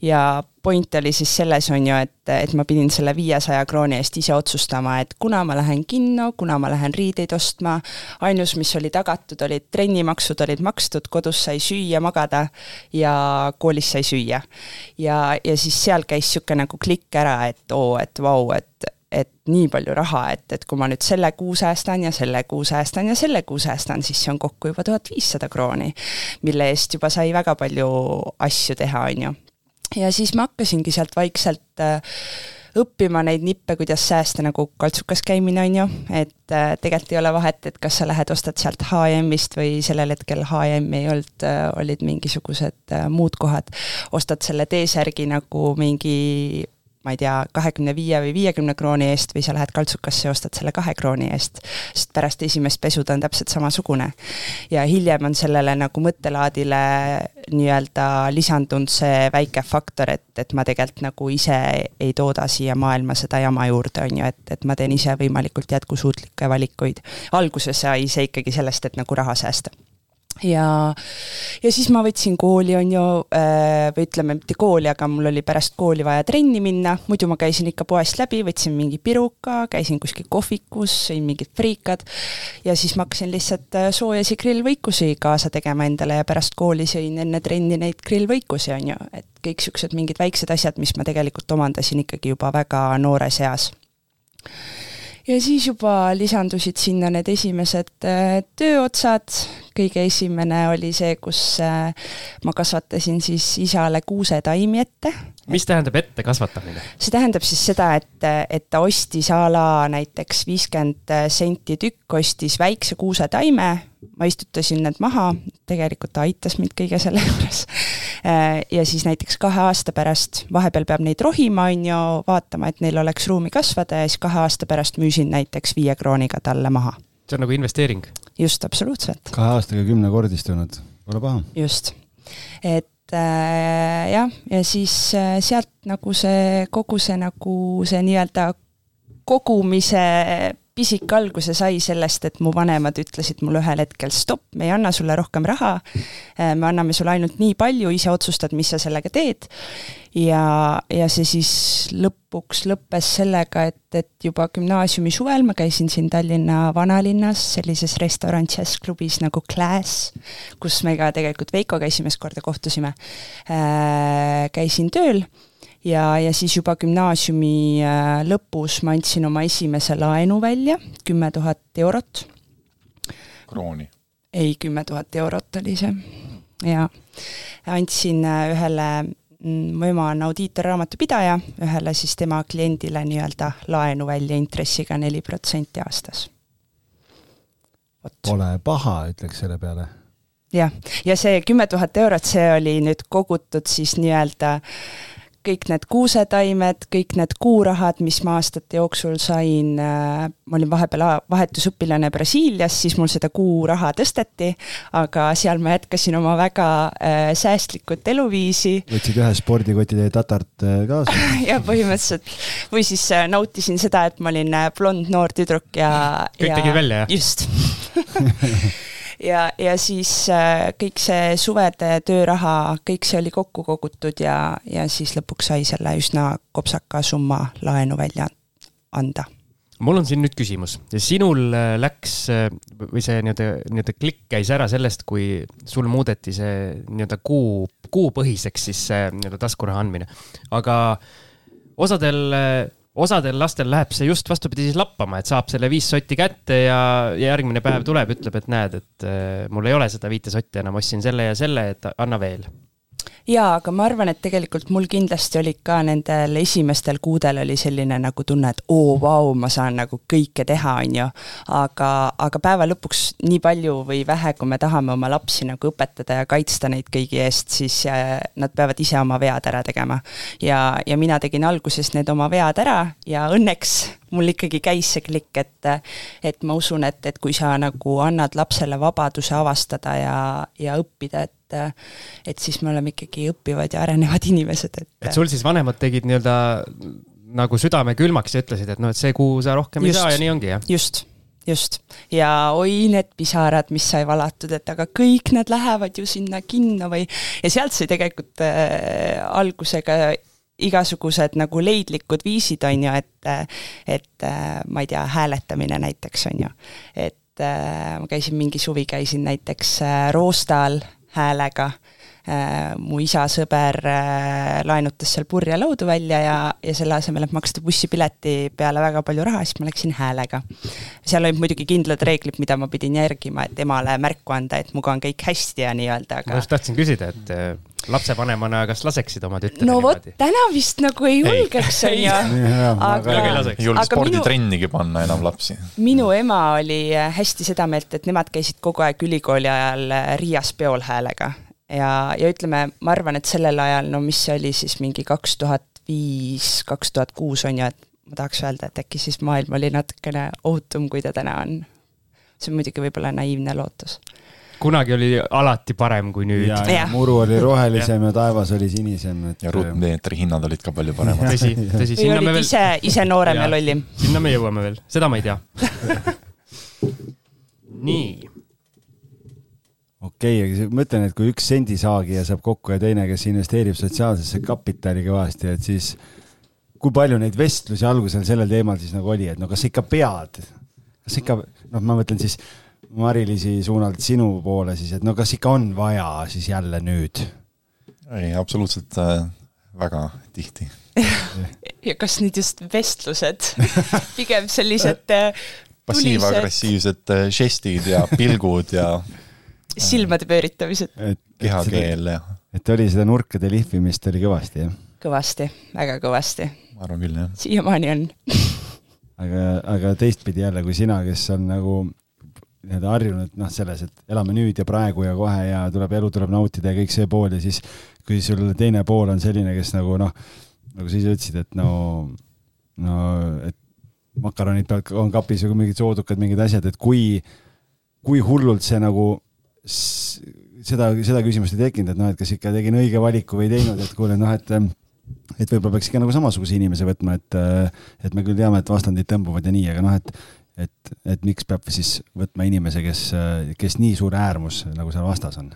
ja point oli siis selles, on ju, et, et ma pidin selle viiesaja krooni eest ise otsustama, et kuna ma lähen kinno, kuna ma lähen riideid ostma, ainus, mis oli tagatud, olid trennimaksud olid makstud, kodus sai süüa, magada ja koolis sai süüa. ja, ja siis seal käis niisugune nagu klikk ära, et oo, et vau, et et nii palju raha, et, et kui ma nüüd selle kuu säästan ja selle kuu säästan ja selle kuu säästan, siis see on kokku juba tuhat viissada krooni, mille eest juba sai väga palju asju teha, on ju. ja siis ma hakkasingi sealt vaikselt äh, õppima neid nippe, kuidas säästa nagu kaltsukas käimine, on ju, et äh, tegelikult ei ole vahet, et kas sa lähed, ostad sealt HM-ist või sellel hetkel HM ei olnud äh,, olid mingisugused muud kohad, ostad selle T-särgi nagu mingi ma ei tea, kahekümne viie või viiekümne krooni eest või sa lähed kaltsukasse ja ostad selle kahe krooni eest, sest pärast esimest pesu ta on täpselt samasugune. ja hiljem on sellele nagu mõttelaadile nii-öelda lisandunud see väike faktor, et, et ma tegelikult nagu ise ei tooda siia maailma seda jama juurde, on ju, et, et ma teen ise võimalikult jätkusuutlikke valikuid. alguses sai see ikkagi sellest, et nagu raha säästa ja, ja siis ma võtsin kooli, on ju, äh, või ütleme, mitte kooli, aga mul oli pärast kooli vaja trenni minna, muidu ma käisin ikka poest läbi, võtsin mingi piruka, käisin kuskil kohvikus, sõin mingid friikad. Ja siis ma hakkasin lihtsalt äh, soojasi grillvõikusi kaasa tegema endale ja pärast kooli sõin enne trenni neid grillvõikusi, on ju, et kõik niisugused mingid väiksed asjad, mis ma tegelikult omandasin ikkagi juba väga noores eas ja siis juba lisandusid sinna need esimesed äh, tööotsad, kõige esimene oli see, kus äh, ma kasvatasin siis isale kuusetaimi ette. mis tähendab ette kasvatamine? see tähendab siis seda, et, et ta ostis a la näiteks viiskümmend senti tükk, ostis väikse kuusetaime, ma istutasin need maha, tegelikult ta aitas mind kõige selle juures. Äh, ja siis näiteks kahe aasta pärast, vahepeal peab neid rohima, on ju, vaatama, et neil oleks ruumi kasvada ja siis kahe aasta pärast müüsin näiteks viie krooniga talle maha. see on nagu investeering? just, absoluutselt. kahe aastaga kümnekordistunud, pole paha. just, et äh, jah, ja siis äh, sealt nagu see, kogu see nagu see nii-öelda kogumise pisik alguse sai sellest, et mu vanemad ütlesid mulle ühel hetkel stopp, me ei anna sulle rohkem raha, äh, me anname sulle ainult nii palju, ise otsustad, mis sa sellega teed. ja, ja see siis lõpuks lõppes sellega, et, et juba gümnaasiumi suvel ma käisin siin Tallinna vanalinnas sellises restaurantses klubis nagu Class, kus me ka tegelikult Veikoga esimest korda kohtusime, äh, käisin tööl ja, ja siis juba gümnaasiumi äh, lõpus ma andsin oma esimese laenu välja, kümme tuhat eurot. krooni? ei, kümme tuhat eurot oli see, jaa. andsin äh, ühele mm, mu ema on audiitorraamatupidaja, ühele siis tema kliendile nii-öelda laenu välja intressiga neli protsenti aastas. Pole paha, ütleks selle peale jah, ja see kümme tuhat eurot, see oli nüüd kogutud siis nii-öelda kõik need kuusetaimed, kõik need kuurahad, mis ma aastate jooksul sain, äh, ma olin vahepeal vahetusõpilane Brasiilias, siis mul seda kuuraha tõsteti, aga seal ma jätkasin oma väga äh, säästlikut eluviisi. võtsid ühe spordikoti teie tatart äh, kaasa? jah, põhimõtteliselt. või siis nautisin seda, et ma olin blond noor tüdruk ja kõik ja, tegid välja, jah? just ja, ja siis äh, kõik see suvede tööraha, kõik see oli kokku kogutud ja, ja siis lõpuks sai selle üsna kopsaka summa laenu välja anda mul on siin nüüd küsimus, sinul äh, läks äh, või see nii-öelda, nii-öelda klikk käis ära sellest, kui sul muudeti see nii-öelda kuu, kuupõhiseks siis see nii-öelda taskuraha andmine. aga osadel osadel lastel läheb see just vastupidi siis lappama, et saab selle viis sotti kätte ja, ja järgmine päev tuleb, ütleb, et näed, et äh, mul ei ole seda viite sotti enam, ostsin selle ja selle, et anna veel jaa, aga ma arvan, et tegelikult mul kindlasti olid ka nendel esimestel kuudel oli selline nagu tunne, et oo, vau, ma saan nagu kõike teha, on ju. aga, aga päeva lõpuks nii palju või vähe, kui me tahame oma lapsi nagu õpetada ja kaitsta neid kõigi eest, siis äh, nad peavad ise oma vead ära tegema. ja, ja mina tegin alguses need oma vead ära ja õnneks mul ikkagi käis see klikk, et, et ma usun, et, et kui sa nagu annad lapsele vabaduse avastada ja, ja õppida, et et siis me oleme ikkagi õppivad ja arenevad inimesed, et. et sul siis vanemad tegid nii-öelda nagu südame külmaks ja ütlesid, et noh, et see kuu sa rohkem just, ei saa ja nii ongi, jah? just just, ja oi need pisarad, mis sai valatud, et aga kõik need lähevad ju sinna kinno või, ja sealt sai tegelikult äh, alguse ka igasugused nagu leidlikud viisid, on ju, et, et äh, ma ei tea, hääletamine näiteks, on ju. et äh, ma käisin mingi suvi, käisin näiteks äh, Roostal häälega. Äh, mu isa sõber äh, laenutas seal purje laudu välja ja, ja selle asemel, et maksta bussipileti peale väga palju raha, siis ma läksin häälega. seal olid muidugi kindlad reeglid, mida ma pidin järgima, et emale märku anda, et minuga on kõik hästi ja nii-öelda, aga. ma just tahtsin küsida, et äh, lapsevanemana, kas laseksid oma tütre no vot, täna vist nagu ei julgeks, on ju. aga, ei julge sporditrennigi minu, panna enam lapsi. minu ema oli hästi seda meelt, et nemad käisid kogu aeg ülikooli ajal Riias peol häälega ja, ja ütleme, ma arvan, et sellel ajal, no mis see oli siis mingi kaks tuhat viis, kaks tuhat kuus on ju, et ma tahaks öelda, et äkki siis maailm oli natukene ohutum, kui ta täna on. see on muidugi võib-olla naiivne lootus. kunagi oli alati parem kui nüüd. ja, ja muru oli rohelisem ja. ja taevas oli sinisem, et. ja ruutmeetri hinnad olid ka palju paremad. tõsi, tõsi. või olid veel... ise, ise noorem ja lollim. sinna me jõuame veel, seda ma ei tea nii okei okay,, aga ma ütlen, et kui üks sendisaagija saab kokku ja teine, kes investeerib sotsiaalsesse kapitali kõvasti, et siis kui palju neid vestlusi algusel sellel teemal siis nagu oli, et no kas sa ikka pead, kas ikka, noh, ma mõtlen siis Mari-Liisi suunalt sinu poole siis, et no kas ikka on vaja siis jälle nüüd? ei, absoluutselt äh, väga tihti. Ja kas nüüd just vestlused? Pigem sellised äh, passiiv-agressiivsed äh, žestid ja pilgud ja silmade pööritamised. kehakeel ja. et oli seda nurkade lihvimist oli kõvasti, jah? kõvasti, väga kõvasti. ma arvan küll, jah. siiamaani on aga, aga teistpidi jälle, kui sina, kes on nagu nii-öelda harjunud noh, selles, et elame nüüd ja praegu ja kohe ja tuleb elu tuleb nautida ja kõik see pool ja siis kui sul teine pool on selline, kes nagu noh, nagu sa ise ütlesid, et no, no et makaronid peavad, on kapis või mingid soodukad, mingid asjad, et kui, kui hullult see nagu seda, seda küsimust ei tekkinud, et noh, et kas ikka tegin õige valiku või ei teinud, et kuule, noh, et et võib-olla peaks ikka nagu samasuguse inimese võtma, et, et me küll teame, et vastandid tõmbuvad ja nii, aga noh, et et, et miks peab siis võtma inimese, kes, kes nii suur äärmus nagu seal vastas on?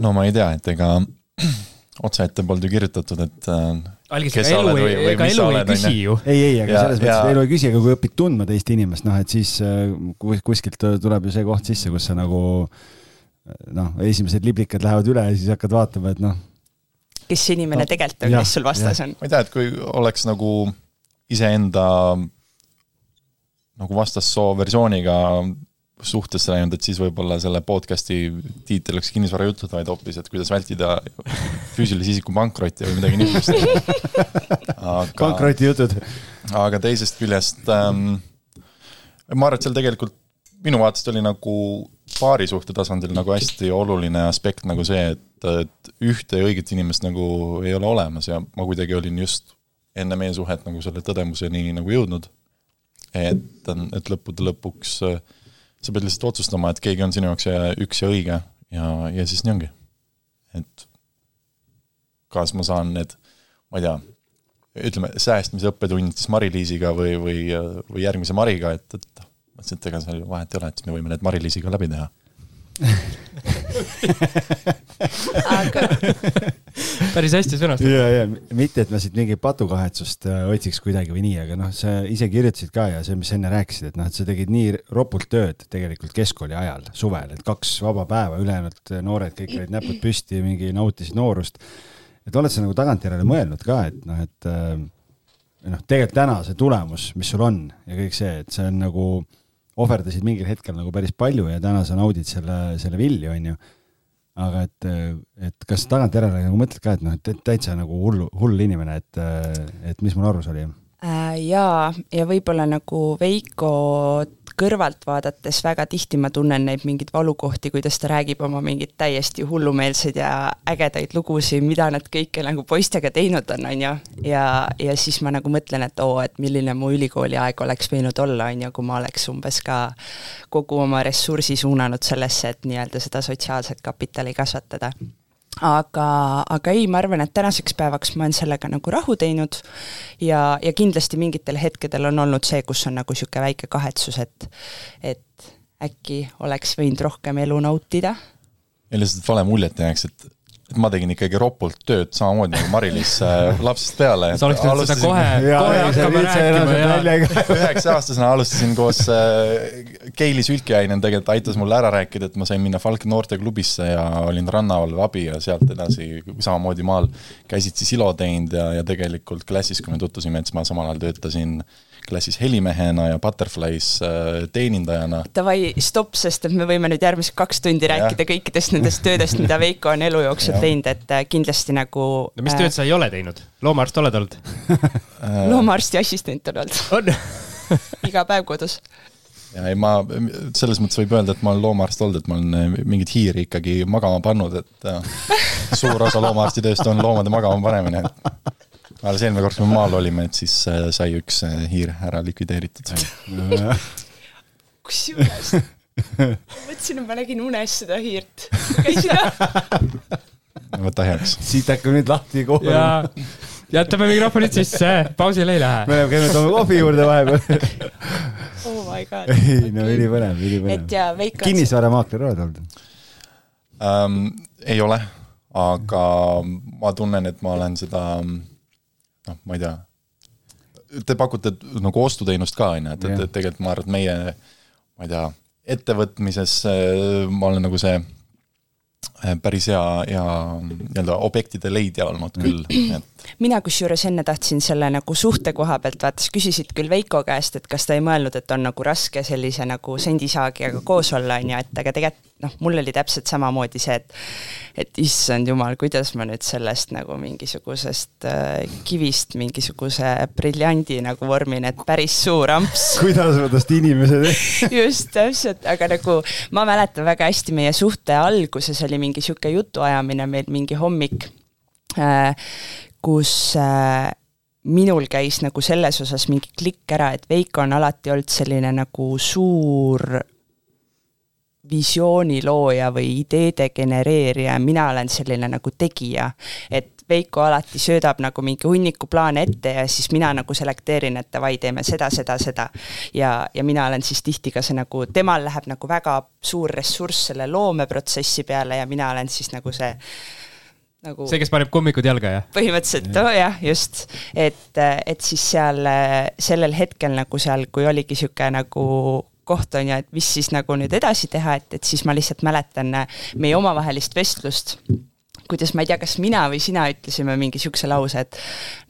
no ma ei tea, et ega otse ette polnud ju kirjutatud, et algis, ega elu ei, ega elu ei küsi ju. ei, ei, aga ja, selles mõttes, et elu ei küsi, aga kui õpid tundma teist inimest, noh, et siis äh, kuskilt tuleb ju see koht sisse, kus sa nagu noh, esimesed liblikad lähevad üle ja siis hakkad vaatama, et noh. kes see inimene no, tegelikult on, kes sul vastas on? ma ei tea, et kui oleks nagu iseenda nagu vastassoo versiooniga suhtesse läinud, et siis võib-olla selle podcast'i tiitel oleks kinnisvarajutud, vaid hoopis, et kuidas vältida füüsilise isiku pankrotti või midagi niisugust. aga, pankrotijutud. aga teisest küljest ähm, ma arvan, et seal tegelikult minu vaatest oli nagu paarisuhte tasandil nagu hästi oluline aspekt nagu see, et, et ühte õiget inimest nagu ei ole olemas ja ma kuidagi olin just enne meie suhet nagu selle tõdemuseni nagu jõudnud. et, et lõppude lõpuks äh, sa pead lihtsalt otsustama, et keegi on sinu jaoks ja üks ja õige ja, ja siis nii ongi. et kas ma saan need, ma ei tea, ütleme, säästmise õppetund siis Mari-Liisiga või, või, või järgmise Mariga, et, et mõtlesin, et ega seal ju vahet ei ole, et me võime need Mari-Liisiga läbi teha. aga päris hästi sõnastatud. ja, ja mitte, et ma siit mingit patukahetsust äh, otsiks kuidagi või nii, aga noh, sa ise kirjutasid ka ja see, mis sa enne rääkisid, et noh, et sa tegid nii ropult tööd tegelikult keskkooli ajal, suvel, et kaks vaba päeva, ülejäänud noored kõik olid näpud püsti, mingi nautisid noorust. et oled sa nagu tagantjärele mõelnud ka, et noh, et äh, noh, tegelikult täna see tulemus, mis sul on ja kõik see, et see on nagu ohverdasid mingil hetkel nagu päris palju ja täna sa naudid selle, selle vilju, onju aga et, et kas tagantjärele nagu mõtled ka, et noh, et täitsa nagu hull, hull inimene, et, et mis mul arus oli? äh, jaa, ja võib-olla nagu Veiko kõrvalt vaadates väga tihti ma tunnen neid mingeid valukohti, kuidas ta räägib oma mingeid täiesti hullumeelseid ja ägedaid lugusid, mida nad kõike nagu poistega teinud on, on ju. ja, ja siis ma nagu mõtlen, et oo, et milline mu ülikooliaeg oleks võinud olla, on ju, kui ma oleks umbes ka kogu oma ressursi suunanud sellesse, et nii-öelda seda sotsiaalset kapitali kasvatada aga, aga ei, ma arvan, et tänaseks päevaks ma olen sellega nagu rahu teinud ja, ja kindlasti mingitel hetkedel on olnud see, kus on nagu niisugune väike kahetsus, et et äkki oleks võinud rohkem elu nautida. ja lihtsalt vale muljet ei jääks, et, et ma tegin ikkagi ropult tööd samamoodi nagu Mari-Liis äh, lapsest peale. sa oleks pidanud seda kohe, kohe hakkama rääkima ja üheksa aastasena alustasin koos äh, Keili Sülkiainen tegelikult aitas mul ära rääkida, et ma sain minna Falk noorteklubisse ja olin rannavalve abi ja sealt edasi samamoodi maal käsitsi silo teinud ja, ja tegelikult klassis, kui me tutvusime, et siis ma samal ajal töötasin klassis helimehena ja Butterflies äh, teenindajana. Davai, stopp, sest et me võime nüüd järgmised kaks tundi Jah. rääkida kõikidest nendest töödest, mida Veiko on elu jooksul teinud, et äh, kindlasti nagu no mis tööd sa ei ole teinud? loomaarst oled olnud? Äh, loomaarsti assistent on olnud on? iga päev kodus. ja ei, ma selles mõttes võib öelda, et ma olen loomaarst olnud, et ma olen äh, mingeid hiiri ikkagi magama pannud, et äh, suur osa loomaarsti tööst on loomade magama panemine. alles eelmine kord, kui me maal olime, et siis äh, sai üks äh, hiir ära likvideeritud. kusjuures, mõtlesin, et ma nägin unes seda hiirt. võta heaks. siit hakkab nüüd lahti kohe. ja jätame mikrofonid sisse, pausile ei lähe. me käinud oma kohvi juurde vahepeal. oh my god. ei no ülipõnev, et ülipõnev. kinnisvaramaakler oled olnud? ähm,. ei ole, aga ma tunnen, et ma olen seda, noh, ma ei tea, te pakute nagu ostuteenust ka, on ju, et, et, et tegelikult ma arvan, et meie, ma ei tea, ettevõtmises ma olen nagu see äh, päris hea, hea nii-öelda objektide leidja olnud küll, et. Mina kusjuures enne tahtsin selle nagu suhte koha pealt, vaata sa küsisid küll Veiko käest, et kas ta ei mõelnud, et on nagu raske sellise nagu sendisaagijaga koos olla, on ju, et aga tegelikult noh, mul oli täpselt samamoodi see, et et issand jumal, kuidas ma nüüd sellest nagu mingisugusest äh, kivist mingisuguse briljandi nagu vormin, et päris suur amps kuidas ma tast inimesed? just täpselt, aga nagu ma mäletan väga hästi meie suhte alguses oli mingi sihuke jutuajamine meil mingi hommik, kus äh, minul käis nagu selles osas mingi klikk ära, et Veiko on alati olnud selline nagu suur visioonilooja või ideede genereerija ja mina olen selline nagu tegija. et Veiko alati söödab nagu mingi hunniku plaane ette ja siis mina nagu selekteerin, et davai, teeme seda, seda, seda. ja, ja mina olen siis tihti ka see nagu, temal läheb nagu väga suur ressurss selle loomeprotsessi peale ja mina olen siis nagu see nagu see, kes paneb kummikud jalga ja? põhimõtteliselt, oh jah, just, et, et siis seal sellel hetkel nagu seal, kui oligi niisugune nagu koht on ju, et mis siis nagu nüüd edasi teha, et, et siis ma lihtsalt mäletan meie omavahelist vestlust. Kuidas ma ei tea, kas mina või sina ütlesime mingi niisuguse lause, et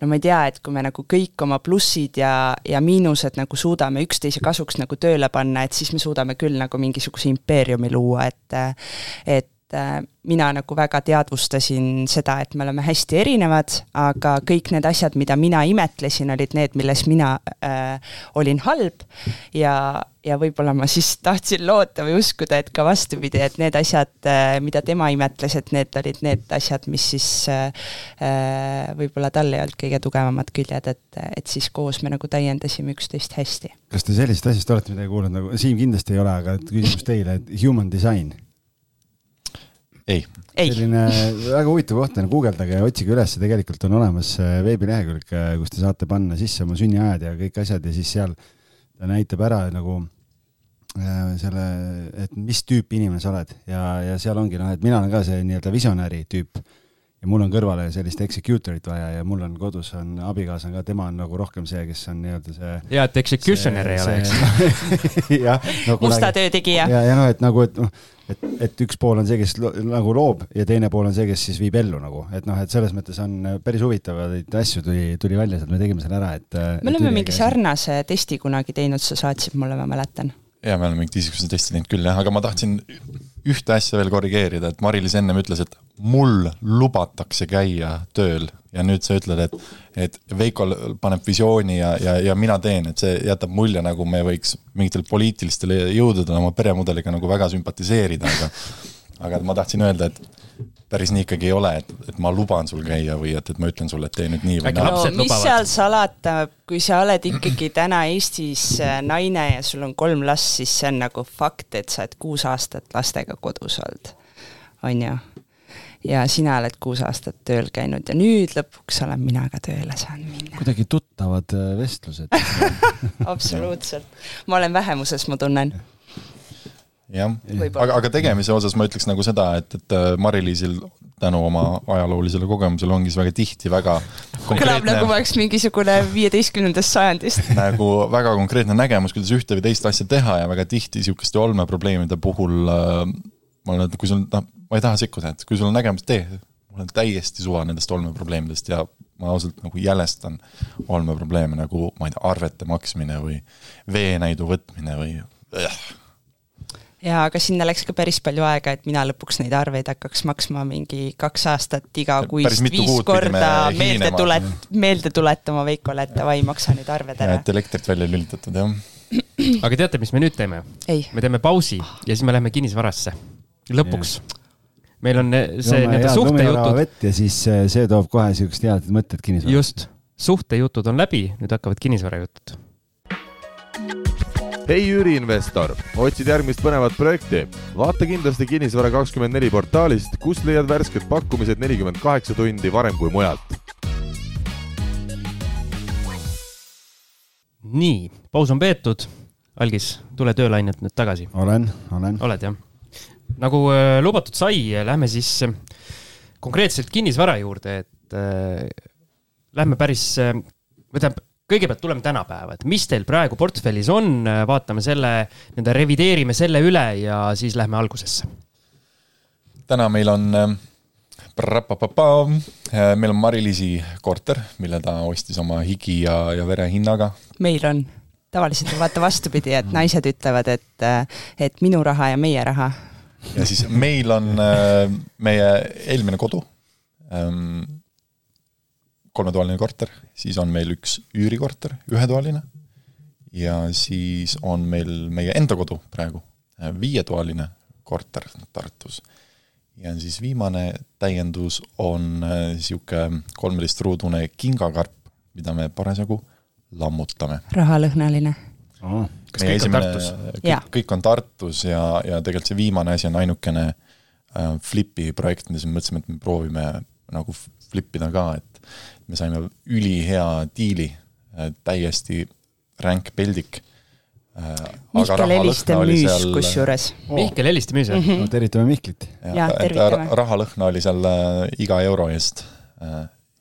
no ma ei tea, et kui me nagu kõik oma plussid ja, ja miinused nagu suudame üksteise kasuks nagu tööle panna, et siis me suudame küll nagu mingisuguse impeeriumi luua, et et äh, mina nagu väga teadvustasin seda, et me oleme hästi erinevad, aga kõik need asjad, mida mina imetlesin, olid need, milles mina äh, olin halb. Ja, ja võib-olla ma siis tahtsin loota või uskuda, et ka vastupidi, et need asjad äh,, mida tema imetles, et need olid need asjad, mis siis äh, äh võib-olla tal ei olnud kõige tugevamad küljed, et, et siis koos me nagu täiendasime üksteist hästi. kas te sellisest asjast olete midagi kuulnud, nagu Siim kindlasti ei ole, aga küsimus teile, et human design ei, ei.. selline väga huvitav koht on, guugeldage ja otsige üles, tegelikult on olemas äh, veebilehekülg, äh, kus te saate panna sisse oma sünniajad ja kõik asjad ja siis seal ta näitab ära nagu äh, selle, et mis tüüpi inimene sa oled. Ja, ja seal ongi noh, et mina olen ka see nii-öelda visionääri tüüp ja mul on kõrvale sellist executor'it vaja ja mul on kodus on abikaasa ka, tema on nagu rohkem see, kes on nii-öelda see. ja, et executioner ei ole, eks. jah no,. musta töö tegija. ja, ja noh, et nagu, et noh et, et üks pool on see, kes lo, nagu loob ja teine pool on see, kes siis viib ellu nagu, et noh, et selles mõttes on päris huvitavaid asju tuli, tuli välja sealt, me tegime selle ära, et. me oleme mingi sarnase testi kunagi teinud, sa saatsid mulle, ma mäletan. ja me oleme mingit isikuse testi teinud küll jah, aga ma tahtsin ühte asja veel korrigeerida, et Mari-Liis ennem ütles, et mul lubatakse käia tööl. Ja nüüd sa ütled, et, et Veiko paneb visiooni ja, ja, ja mina teen, et see jätab mulje, nagu me võiks mingitel poliitilistel jõududel oma peremudeliga nagu väga sümpatiseerida, aga aga ma tahtsin öelda, et päris nii ikkagi ei ole, et, et ma luban sul käia või et, et ma ütlen sulle, et tee nüüd nii või naa. no mis lubavad. seal salata, kui sa oled ikkagi täna Eestis äh, naine ja sul on kolm last, siis see on nagu fakt, et sa oled kuus aastat lastega kodus olnud, on ju ja sina oled kuus aastat tööl käinud ja nüüd lõpuks olen mina ka tööle saanud minna. kuidagi tuttavad äh, vestlused absoluutselt, ma olen vähemuses, ma tunnen jah, aga, aga tegemise osas ma ütleks nagu seda, et, et äh, Mari-Liisil tänu oma ajaloolisele kogemusele ongi see väga tihti väga kõlab nagu ma oleks mingisugune viieteistkümnendast sajandist nagu väga konkreetne nägemus, kuidas ühte või teist asja teha ja väga tihti sihukeste olmeprobleemide puhul äh, ma olen, et kui sul, noh, ma ei taha sekkuda, et kui sul on nägemus, tee. mul on täiesti suva nendest olmeprobleemidest ja ma ausalt nagu jälestan olmeprobleeme nagu, ma ei tea, arvete maksmine või veenäidu võtmine või äh. Jaa, aga sinna läks ka päris palju aega, et mina lõpuks neid arveid hakkaks maksma mingi kaks aastat igakuist viis korda meelde tulet-, meelde tuletama Veikole, et davai, maksa nüüd arved ära. et elektrit välja lülitatud, jah. aga teate, mis me nüüd teeme? me teeme pausi ja siis me läheme kinnisvarasse. lõpuks meil on eh, see nii-öelda suhtejutud. vett ja siis eh, see toob kohe siuksed head mõtted kinnisvara. just, suhtejutud on läbi, nüüd hakkavad kinnisvarajutud. Hei üüriinvestor, otsid järgmist põnevat projekti? vaata kindlasti Kinnisvara kakskümmend neli portaalist, kust leiad värsked pakkumised nelikümmend kaheksa tundi varem kui mujalt. nii, paus on peetud. Algis, tule töölainelt nüüd tagasi. olen, olen. oled jah? nagu äh, lubatud sai, lähme siis äh, konkreetselt kinnisvara juurde, et äh, lähme päris äh,, või tähendab, kõigepealt tuleme tänapäeva, et mis teil praegu portfellis on, äh, vaatame selle, nii-öelda revideerime selle üle ja siis lähme algusesse. täna meil on äh, meil on Mari-Liisi korter, mille ta ostis oma higi ja, ja vere hinnaga. meil on, tavaliselt on vaata vastupidi, et naised ütlevad, et, et minu raha ja meie raha ja siis meil on äh, meie eelmine kodu, ähm, kolmetoaline korter, siis on meil üks üürikorter, ühetoaline, ja siis on meil meie enda kodu praegu, äh, viietoaline korter Tartus. ja siis viimane täiendus on niisugune äh, kolmeteistruudune kingakarp, mida me parasjagu lammutame. rahalõhnaline oh kas kõik esimene, on Tartus? kõik, kõik on Tartus ja, ja tegelikult see viimane asi on ainukene äh, Flipi projekt, mis me mõtlesime, et me proovime nagu flip ida ka, et me saime ülihea diili äh,, täiesti ränk peldik äh,. Mihkel Heliste müüs seal... kusjuures oh.. Mihkel Heliste müüs jah mm -hmm.? no tervitame Mihklit. jah, tervitame. rahalõhna oli seal äh, iga euro eest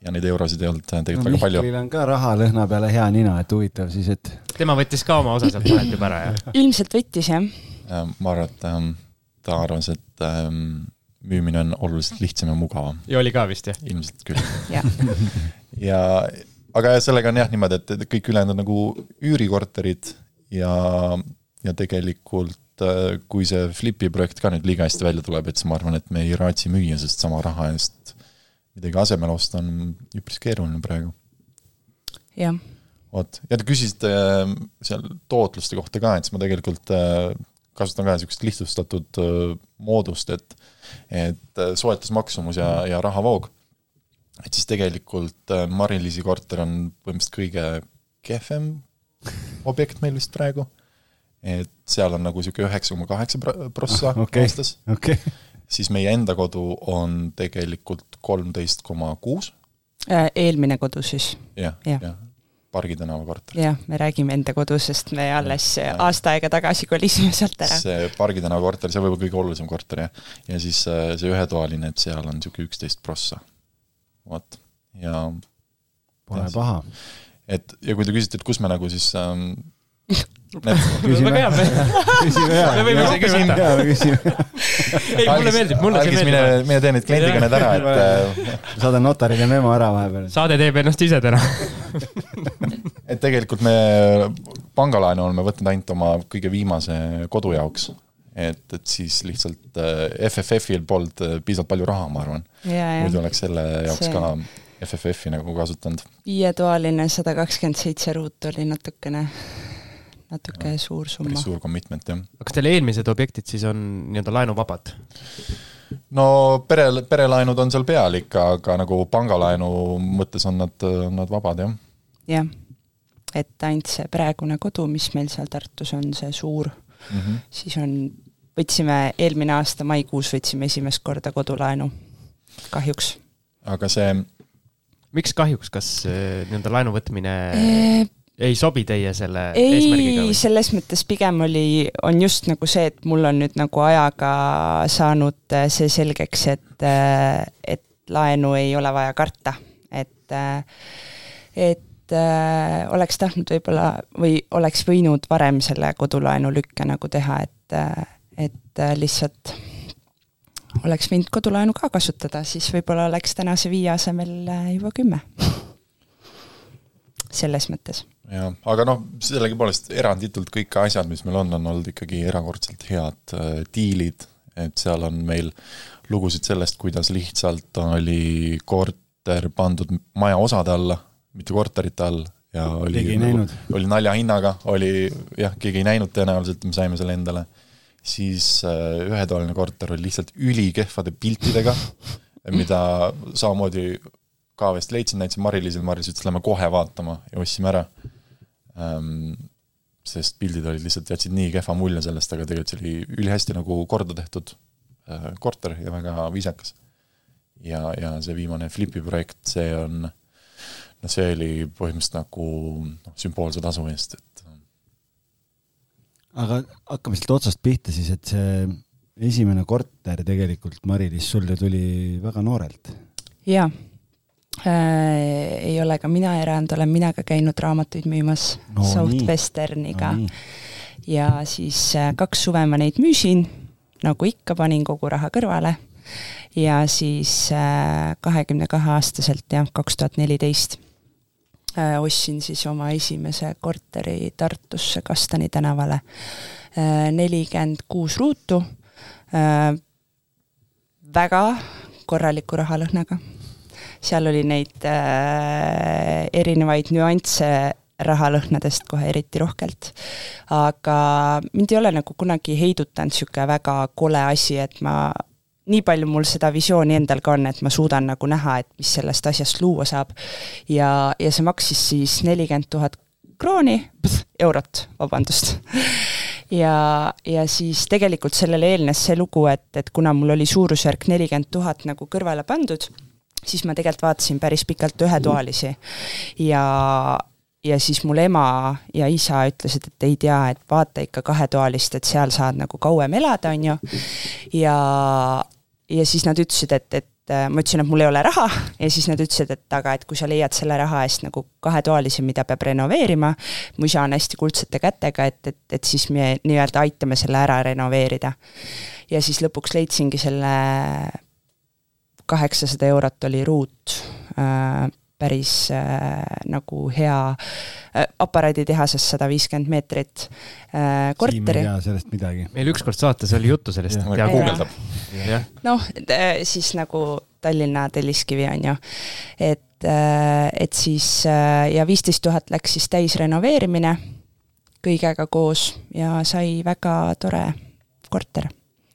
ja neid eurosid ei olnud tegelikult no, väga palju. Mihklil on ka raha lõhna peale hea nina, et huvitav siis, et. tema võttis ka oma osa sealt vahelt juba ära, jah? ilmselt võttis, jah ja,. ma arvan, et ähm, ta arvas, et ähm, müümine on oluliselt lihtsam ja mugavam, ja oli ka vist jah? ilmselt küll. jah, ja, aga sellega on jah niimoodi, et kõik ülejäänud on nagu üürikorterid ja, ja tegelikult äh, kui see Flipi projekt ka nüüd liiga hästi välja tuleb, et siis ma arvan, et me ei raatsi müüa, sest sama raha eest midagi asemele osta on üpris keeruline praegu. jah, vot, ja te küsisite äh, seal tootluste kohta ka, et siis ma tegelikult äh, kasutan ka niisugust lihtsustatud moodust, et et äh, soetusmaksumus ja, ja rahavoog. et siis tegelikult äh, Mari-Liisi korter on põhimõtteliselt kõige kehvem objekt meil vist praegu. et seal on nagu niisugune üheksa koma kaheksa prossa Ah, okei. aastas, okei okay., siis meie enda kodu on tegelikult kolmteist koma kuus, Äh, eelmine kodu siis, jah, Jah. jah, Pargi tänava korter. jah, me räägime enda kodu, sest me alles aasta aega tagasi kolisime sealt ära. see Pargi tänava korter, see võib-olla kõige olulisem korter jah, ja siis äh, see ühetoaline, et seal on niisugune üksteist prossa. vot, ja pole paha. et ja kui te küsite, et kus me nagu siis ähm, Küsime. väga hea, jaa. Me võime jaa, küsime. ei mulle meeldib, mulle see algis mine meeldib., mine tee need kliendikõned ära, et äh, saadan notarile memo ära vahepeal. saade teeb ennast ise täna. et tegelikult me pangalaenu oleme võtnud ainult oma kõige viimase kodu jaoks. et, et siis lihtsalt äh, FFF-il polnud äh, piisavalt palju raha, ma arvan. ja, muidu oleks selle jaoks See- ka FFF-i nagu kasutanud. viietoaline sada kakskümmend seitse ruut oli natukene, natuke suur summa päris. suur commitment jah. kas teil eelmised objektid siis on nii-öelda laenuvabad? no pere, perelaenud on seal peal ikka, aga nagu pangalaenu mõttes on nad, on nad vabad jah. jah, et ainult see praegune kodu, mis meil seal Tartus on, see suur, Mm -hmm. siis on, võtsime eelmine aasta maikuus võtsime esimest korda kodulaenu, kahjuks. aga see, miks kahjuks, kas äh, nii-öelda laenu võtmine ei sobi teie selle ei eesmärgiga, või? selles mõttes pigem oli, on just nagu see, et mul on nüüd nagu ajaga saanud äh, see selgeks, et, et laenu ei ole vaja karta, et, et äh, oleks tahtnud võib-olla või oleks võinud varem selle kodulaenu lükke nagu teha, et, et äh, lihtsalt oleks võinud kodulaenu ka kasutada, siis võib-olla oleks tänase viie asemel äh, juba kümme. Selles mõttes. Jah, aga noh, sellegipoolest eranditult kõik asjad, mis meil on, on olnud ikkagi erakordselt head äh, diilid, et seal on meil lugusid sellest, kuidas lihtsalt oli korter pandud maja osade alla, mitte korterite all ja oli oli naljahinnaga, oli jah, keegi ei näinud tõenäoliselt, me saime selle endale. siis äh, ühetoaline korter oli lihtsalt ülikehvade piltidega, mida samamoodi ka vist leidsin, näitasin Mari-Liisile, Mari-Liis ütles, lähme kohe vaatama ja ostsime ära ähm,. sest pildid olid lihtsalt, jätsid nii kehva mulje sellest, aga tegelikult see oli ülihästi nagu korda tehtud äh, korter ja väga viisakas. ja, ja see viimane Flipi projekt, see on, no see oli põhimõtteliselt nagu noh, sümboolse tasu eest, et aga hakkame sealt otsast pihta siis, et see esimene korter tegelikult, Mari-Liis, sul ju tuli väga noorelt. jaa äh,, ei ole ka mina erand, olen mina ka käinud raamatuid müümas No. Southwesterniga no, ja siis äh, kaks suve ma neid müüsin, nagu ikka, panin kogu raha kõrvale ja siis kahekümne kahe aastaselt jah, kaks tuhat neliteist äh, ostsin siis oma esimese korteri Tartusse Kastani tänavale. nelikümmend kuus ruutu äh,, väga korraliku rahalõhnaga. Seal oli neid äh, erinevaid nüansse rahalõhnadest kohe eriti rohkelt. aga mind ei ole nagu kunagi heidutanud niisugune väga kole asi, et ma nii palju mul seda visiooni endal ka on, et ma suudan nagu näha, et mis sellest asjast luua saab. ja, ja see maksis siis nelikümmend tuhat krooni, eurot, vabandust. ja, ja siis tegelikult sellele eelnes see lugu, et, et kuna mul oli suurusjärk nelikümmend tuhat nagu kõrvale pandud, siis ma tegelikult vaatasin päris pikalt ühetoalisi ja ja siis mul ema ja isa ütlesid, et ei tea, et vaata ikka kahetoalist, et seal saad nagu kauem elada, on ju. ja, ja siis nad ütlesid, et, et ma ütlesin, et mul ei ole raha ja siis nad ütlesid, et aga et kui sa leiad selle raha eest nagu kahetoalise, mida peab renoveerima, mu isa on hästi kuldsete kätega, et, et, et siis me nii-öelda aitame selle ära renoveerida. ja siis lõpuks leidsingi selle kaheksasada eurot oli ruut äh, päris äh, nagu hea äh, aparaaditehases sada viiskümmend meetrit äh, korteri. Siim ei tea sellest midagi. meil ükskord saates oli juttu sellest. guugeldab. noh, siis nagu Tallinna Telliskivi on ju, et, äh, et siis äh, ja viisteist tuhat läks siis täisrenoveerimine kõigega koos ja sai väga tore korter,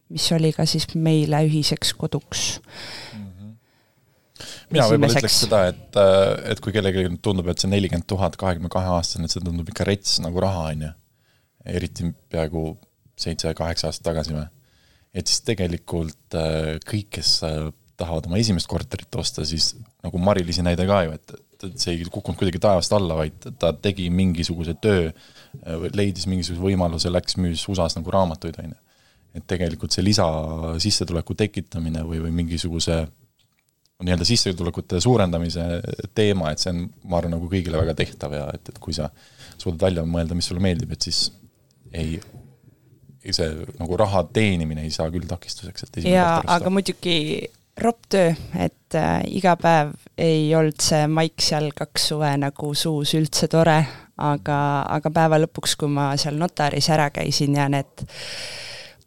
mis oli ka siis meile ühiseks koduks mina võib-olla ütleks seda, et, et kui kellelegi tundub, et see nelikümmend tuhat kahekümne kahe aastane, et see tundub ikka rets nagu raha, on ju. eriti peaaegu seitse-kaheksa aastat tagasi või. et siis tegelikult äh, kõik, kes äh, tahavad oma esimest korterit osta, siis nagu Mari-Liisi näide ka ju, et, et see ei kukkunud kuidagi taevast alla, vaid ta tegi mingisuguse töö, äh, leidis mingisuguse võimaluse, läks, müüs USA-s nagu raamatuid, on ju. et tegelikult see lisasissetuleku tekitamine või, või mingisuguse nii-öelda sissetulekute suurendamise teema, et see on, ma arvan, nagu kõigile väga tehtav ja et, et kui sa suudad välja mõelda, mis sulle meeldib, et siis ei, see nagu raha teenimine ei saa küll takistuseks, et jaa, aga muidugi ropp töö, et äh, iga päev ei olnud see maik seal kaks suve nagu suus üldse tore, aga, aga päeva lõpuks, kui ma seal notaris ära käisin ja need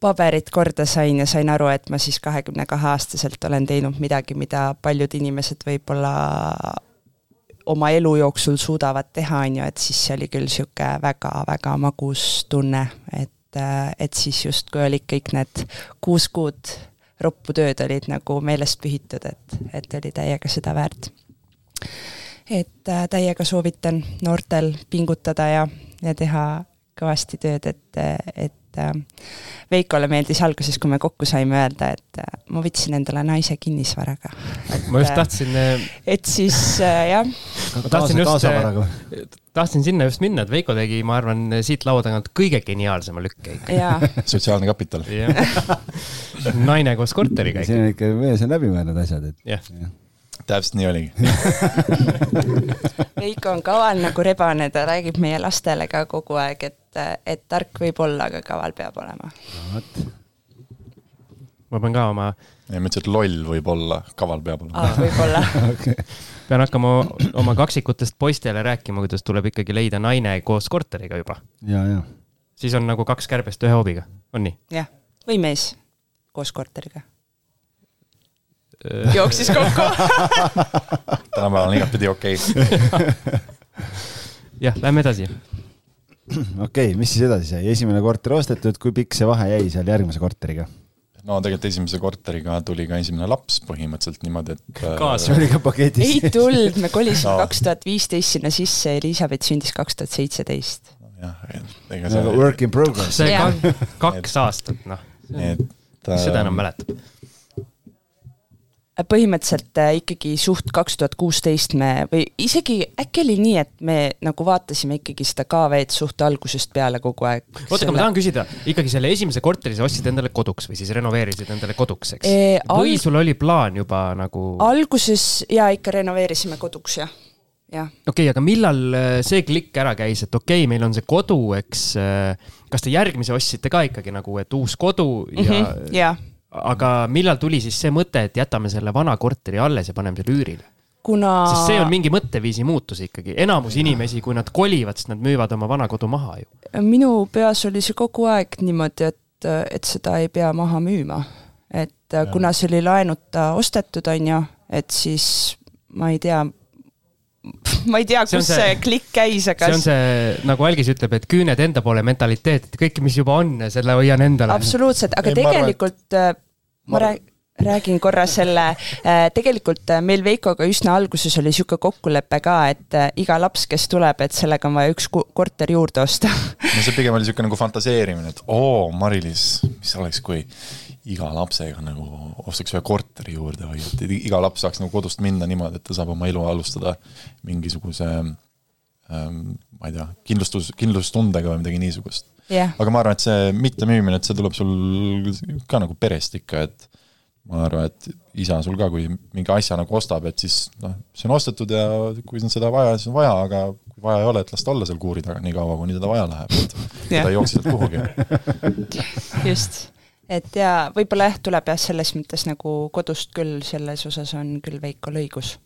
paberid korda sain ja sain aru, et ma siis kahekümne kahe aastaselt olen teinud midagi, mida paljud inimesed võib-olla oma elu jooksul suudavad teha, on ju, et siis see oli küll niisugune väga-väga magus tunne, et, et siis justkui olid kõik need kuus kuud roppu tööd olid nagu meelest pühitud, et, et oli täiega seda väärt. et äh, täiega soovitan noortel pingutada ja, ja teha kõvasti tööd, et, et et äh, Veikole meeldis alguses, kui me kokku saime, öelda, et äh, ma võtsin endale naise kinnisvaraga. ma just äh, tahtsin. et siis jah. ma tahtsin just, tahtsin sinna just minna, et Veiko tegi, ma arvan, siit laua tagant kõige geniaalsema lükke ikka. sotsiaalne kapital. naine koos korteriga siin on ikka mees on läbi mõelnud asjad, et. jah ja täpselt nii oligi Veiko on kaval nagu rebane, ta räägib meie lastele ka kogu aeg, et, et tark võib olla, aga kaval peab olema no,. ma pean ka oma. ei, ma ütlesin, et loll võib olla, kaval peab olema. võib-olla okay. pean hakkama oma kaksikutest poistele rääkima, kuidas tuleb ikkagi leida naine koos korteriga juba. ja, ja. siis on nagu kaks kärbest ühe hoobiga, on nii? jah, või mees koos korteriga jooksis kokku tänapäeval on igatpidi okei okay. jah, lähme edasi. okei okay,, mis siis edasi sai, esimene korter ostetud, kui pikk see vahe jäi seal järgmise korteriga? no tegelikult esimese korteriga tuli ka esimene laps põhimõtteliselt niimoodi, et kaasa äh, oli ka paketis? ei tulnud, me kolisime kaks tuhat viisteist sinna sisse, Elizabeth sündis kaks tuhat seitseteist. jah, ega see work in progress. see kaks aastat, noh. et seda enam mäletab põhimõtteliselt äh, ikkagi suht kaks tuhat kuusteist me või isegi äkki oli nii, et me nagu vaatasime ikkagi seda KV-d suht algusest peale kogu aeg. oota, aga ma tahan küsida, ikkagi selle esimese korteri sa ostsid endale koduks või siis renoveerisid endale koduks, eks e,? või sul oli plaan juba nagu? alguses jaa, ikka renoveerisime koduks, jah okei okay,, aga millal äh, see klikk ära käis, et okei okay,, meil on see kodu, eks. Äh, kas te järgmise ostsite ka ikkagi nagu, et uus kodu ja mm? -hmm, jah aga millal tuli siis see mõte, et jätame selle vana korteri alles ja paneme selle üürile? kuna. sest see on mingi mõtteviisi muutus ikkagi, enamus inimesi, kui nad kolivad, siis nad müüvad oma vana kodu maha ju. minu peas oli see kogu aeg niimoodi, et, et seda ei pea maha müüma. et ja. kuna see oli laenuta ostetud, on ju, et siis ma ei tea, ma ei tea, kus see, see klikk käis, aga. see on see, nagu Algis ütleb, et küüned enda poole mentaliteet, et kõike, mis juba on, selle hoian endale. absoluutselt, aga ei, tegelikult ma, arvan, ma räägin räägin korra selle, äh, tegelikult äh, meil Veikoga üsna alguses oli niisugune kokkulepe ka, et äh, iga laps, kes tuleb, et sellega on vaja üks korter juurde osta no see pigem oli niisugune nagu fantaseerimine, et oo, Mari-Liis, mis oleks, kui iga lapsega nagu ostaks ühe korteri juurde või et iga laps saaks nagu kodust minna niimoodi, et ta saab oma elu alustada mingisuguse ähm, ma ei tea, kindlustus, kindlustundega või midagi niisugust. Yeah.. aga ma arvan, et see mittemüümine, et see tuleb sul ka nagu perest ikka, et ma arvan, et isa sul ka, kui mingi asja nagu ostab, et siis noh, see on ostetud ja kui on seda vaja, siis on vaja, aga kui vaja ei ole, et las ta olla seal kuuri taga nii kaua, kuni teda vaja läheb, et ta ei jookse sealt kuhugi. just, et ja võib-olla jah, tuleb jah, selles mõttes nagu kodust küll, selles osas on küll Veikol õigus.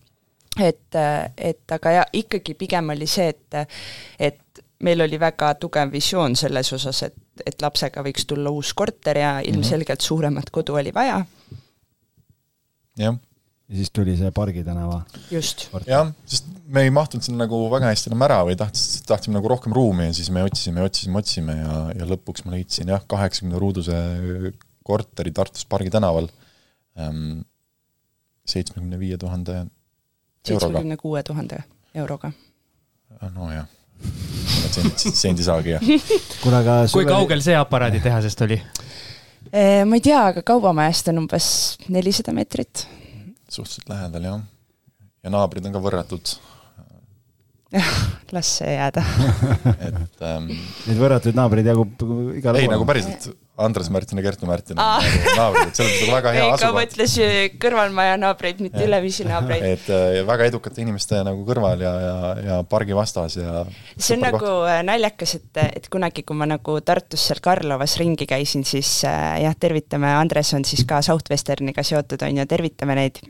et, et aga ja ikkagi pigem oli see, et, et meil oli väga tugev visioon selles osas, et, et lapsega võiks tulla uus korter ja ilmselgelt suuremat kodu oli vaja jah. Ja siis tuli see Pargi tänava. just. jah, sest me ei mahtunud sinna nagu väga hästi enam ära või tahtis, tahtsime nagu rohkem ruumi ja siis me otsisime, otsisime, otsisime ja, ja lõpuks ma leidsin jah, kaheksakümne ruuduse korteri Tartus Pargi tänaval ähm, seitsmekümne viie tuhande seitsmekümne kuue tuhande euroga. nojah, sendi, sendisaagi ja. kuule, aga kui kaugel see aparaaditehasest oli? Eh, ma ei tea, aga Kaubamajast on umbes nelisada meetrit. Suhteliselt lähedal, jah. ja naabrid on ka võrratud. jah, las see jääda et ähm, Neid võrratuid naabreid jagub igal pool. ei, nagu päriselt Andres Märtin ja Kertu Märtin on nagu naabrid, et selles mõttes nagu väga hea asukoht. mõtles kõrvalmaja naabreid, mitte ülemisi naabreid. et äh, väga edukate inimeste nagu kõrval ja, ja, ja pargi vastas ja see on nagu koht. Äh, naljakas, et, et kunagi, kui ma nagu Tartus seal Karlovas ringi käisin, siis äh, jah, tervitame, Andres on siis ka Southwesterniga seotud, on ju, tervitame neid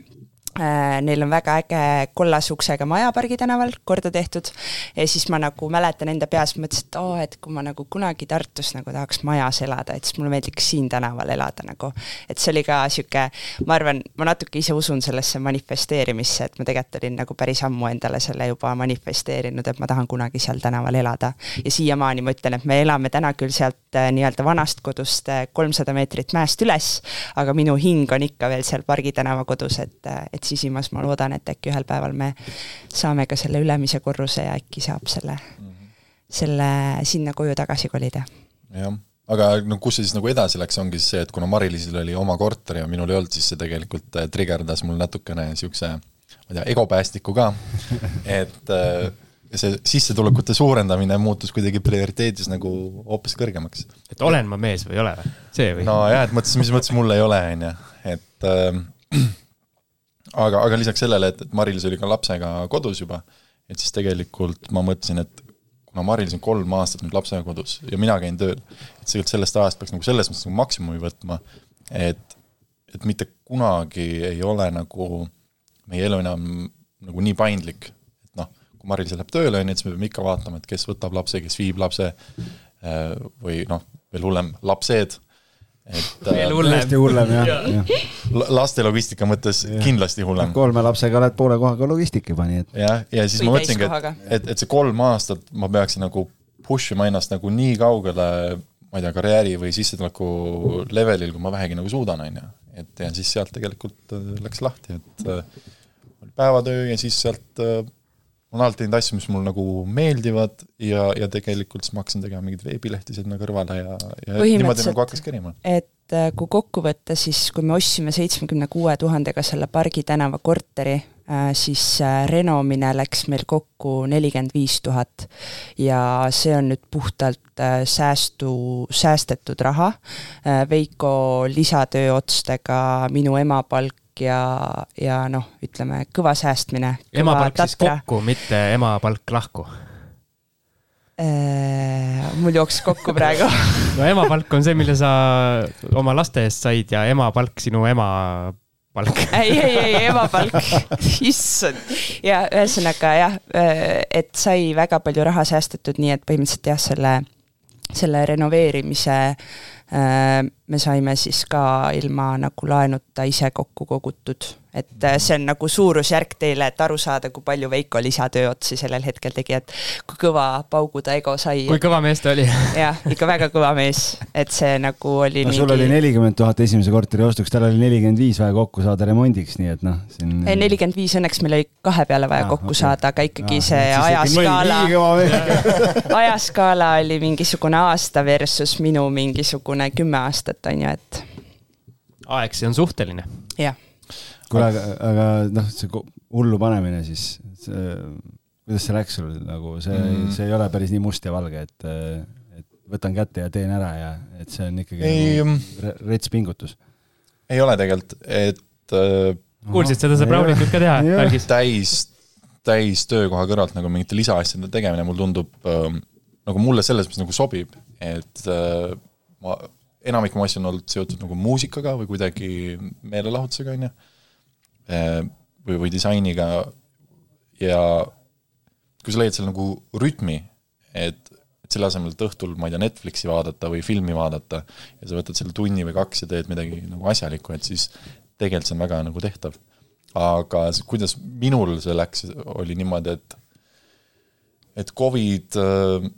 neil on väga äge kollase uksega maja Pargi tänaval korda tehtud ja siis ma nagu mäletan enda peas, mõtlesin, et oo, et kui ma nagu kunagi Tartus nagu tahaks majas elada, et siis mulle meeldiks siin tänaval elada nagu. et see oli ka sihuke, ma arvan, ma natuke ise usun sellesse manifesteerimisse, et ma tegelikult olin nagu päris ammu endale selle juba manifesteerinud, et ma tahan kunagi seal tänaval elada. ja siiamaani ma ütlen, et me elame täna küll sealt äh, nii-öelda vanast kodust äh, kolmsada meetrit mäest üles, aga minu hing on ikka veel seal Pargi tänava kodus, et, et et sisimas ma loodan, et äkki ühel päeval me saame ka selle ülemise korruse ja äkki saab selle mm, -hmm. selle sinna koju tagasi kolida. jah, aga no kus see siis nagu edasi läks, ongi siis see, et kuna Mari-Liisil oli oma korter ja minul ei olnud, siis see tegelikult äh, trigerdas mul natukene niisuguse ma ei tea, egopäästiku ka, et äh, see sissetulekute suurendamine muutus kuidagi prioriteedis nagu hoopis kõrgemaks. et olen ma mees või ei ole või? see või? no jah, et mõttes, mis mõttes mul ei ole, on ju, et äh, aga, aga lisaks sellele, et, et Mari-Liis oli ka lapsega kodus juba, et siis tegelikult ma mõtlesin, et kuna Mari-Liis on kolm aastat nüüd lapsega kodus ja mina käin tööl, et tegelikult sellest ajast peaks nagu selles mõttes nagu maksimumi võtma, et, et mitte kunagi ei ole nagu meie elu enam nagu nii paindlik, et noh, kui Mari-Liis läheb tööle, on ju, et siis me peame ikka vaatama, et kes võtab lapse, kes viib lapse äh, või noh, veel hullem, lapsed et veel äh, hullem. tõesti hullem jah ja. ja.. laste logistika mõttes ja. kindlasti hullem. kolme lapsega oled poole kohaga logistik juba, nii et. jah, ja siis Või ma mõtlesingi, et, et, et see kolm aastat ma peaksin nagu push ima ennast nagu nii kaugele, ma ei tea, karjääri või sissetuleku levelil, kui ma vähegi nagu suudan, on ju. et ja siis sealt tegelikult äh, läks lahti, et äh, oli päevatöö ja siis sealt on alati neid asju, mis mul nagu meeldivad ja, ja tegelikult siis ma hakkasin tegema mingeid veebilehti sinna kõrvale ja, ja niimoodi nagu hakkas kerima. et äh, kui kokku võtta, siis kui me ostsime seitsmekümne kuue tuhandega selle Pargi tänava korteri, äh, siis äh, renomine läks meil kokku nelikümmend viis tuhat. ja see on nüüd puhtalt säästu, säästetud raha, Veiko lisatöö otstega, minu ema palk, ja, ja noh, ütleme kõva säästmine. ema palk tatra. siis kokku, mitte ema palk lahku? Äh, mul jooksis kokku praegu no ema palk on see, mille sa oma laste eest said ja ema palk sinu ema palk ei, ei, ei, ema palk, issand. ja ühesõnaga jah, äh, et sai väga palju raha säästetud, nii et põhimõtteliselt jah, selle, selle renoveerimise äh, me saime siis ka ilma nagu laenuta ise kokku kogutud et äh, see on nagu suurusjärk teile, et aru saada, kui palju Veiko lisatööotsi sellel hetkel tegi, et kui kõva paugu ta ego sai. kui kõva mees ta oli jah, ikka väga kõva mees, et see nagu oli no, mingi... sul oli nelikümmend tuhat esimese korteri ostuks, tal oli nelikümmend viis vaja kokku saada remondiks, nii et noh, siin nelikümmend viis õnneks meil oli kahe peale vaja ah, kokku okay. saada, aga ikkagi ah, see ajaskaala ajaskaala oli mingisugune aasta versus minu mingisugune kümme aastat, on ju, et aeg, see on suhteline. jah kuule, aga, aga noh, see hullu panemine siis, kuidas see läks sul nagu see mm., see ei ole päris nii must ja valge, et, et võtan kätte ja teen ära ja et see on ikkagi ei, nagu rets pingutus. ei ole tegelikult, et äh, kuulsid seda sõbraulikut ka teha Algis? täis, täis töökoha kõrvalt nagu mingite lisaasjade tegemine, mul tundub äh, nagu mulle selles mõttes nagu sobib, et äh, ma, enamik mu asju on olnud seotud nagu muusikaga või kuidagi meelelahutusega, on ju. või, või disainiga ja kui sa leiad seal nagu rütmi, et, et selle asemel, et õhtul, ma ei tea, Netflixi vaadata või filmi vaadata ja sa võtad selle tunni või kaks ja teed midagi nagu asjalikku, et siis tegelikult see on väga nagu tehtav aga kuidas minul see läks, oli niimoodi, et et Covid äh,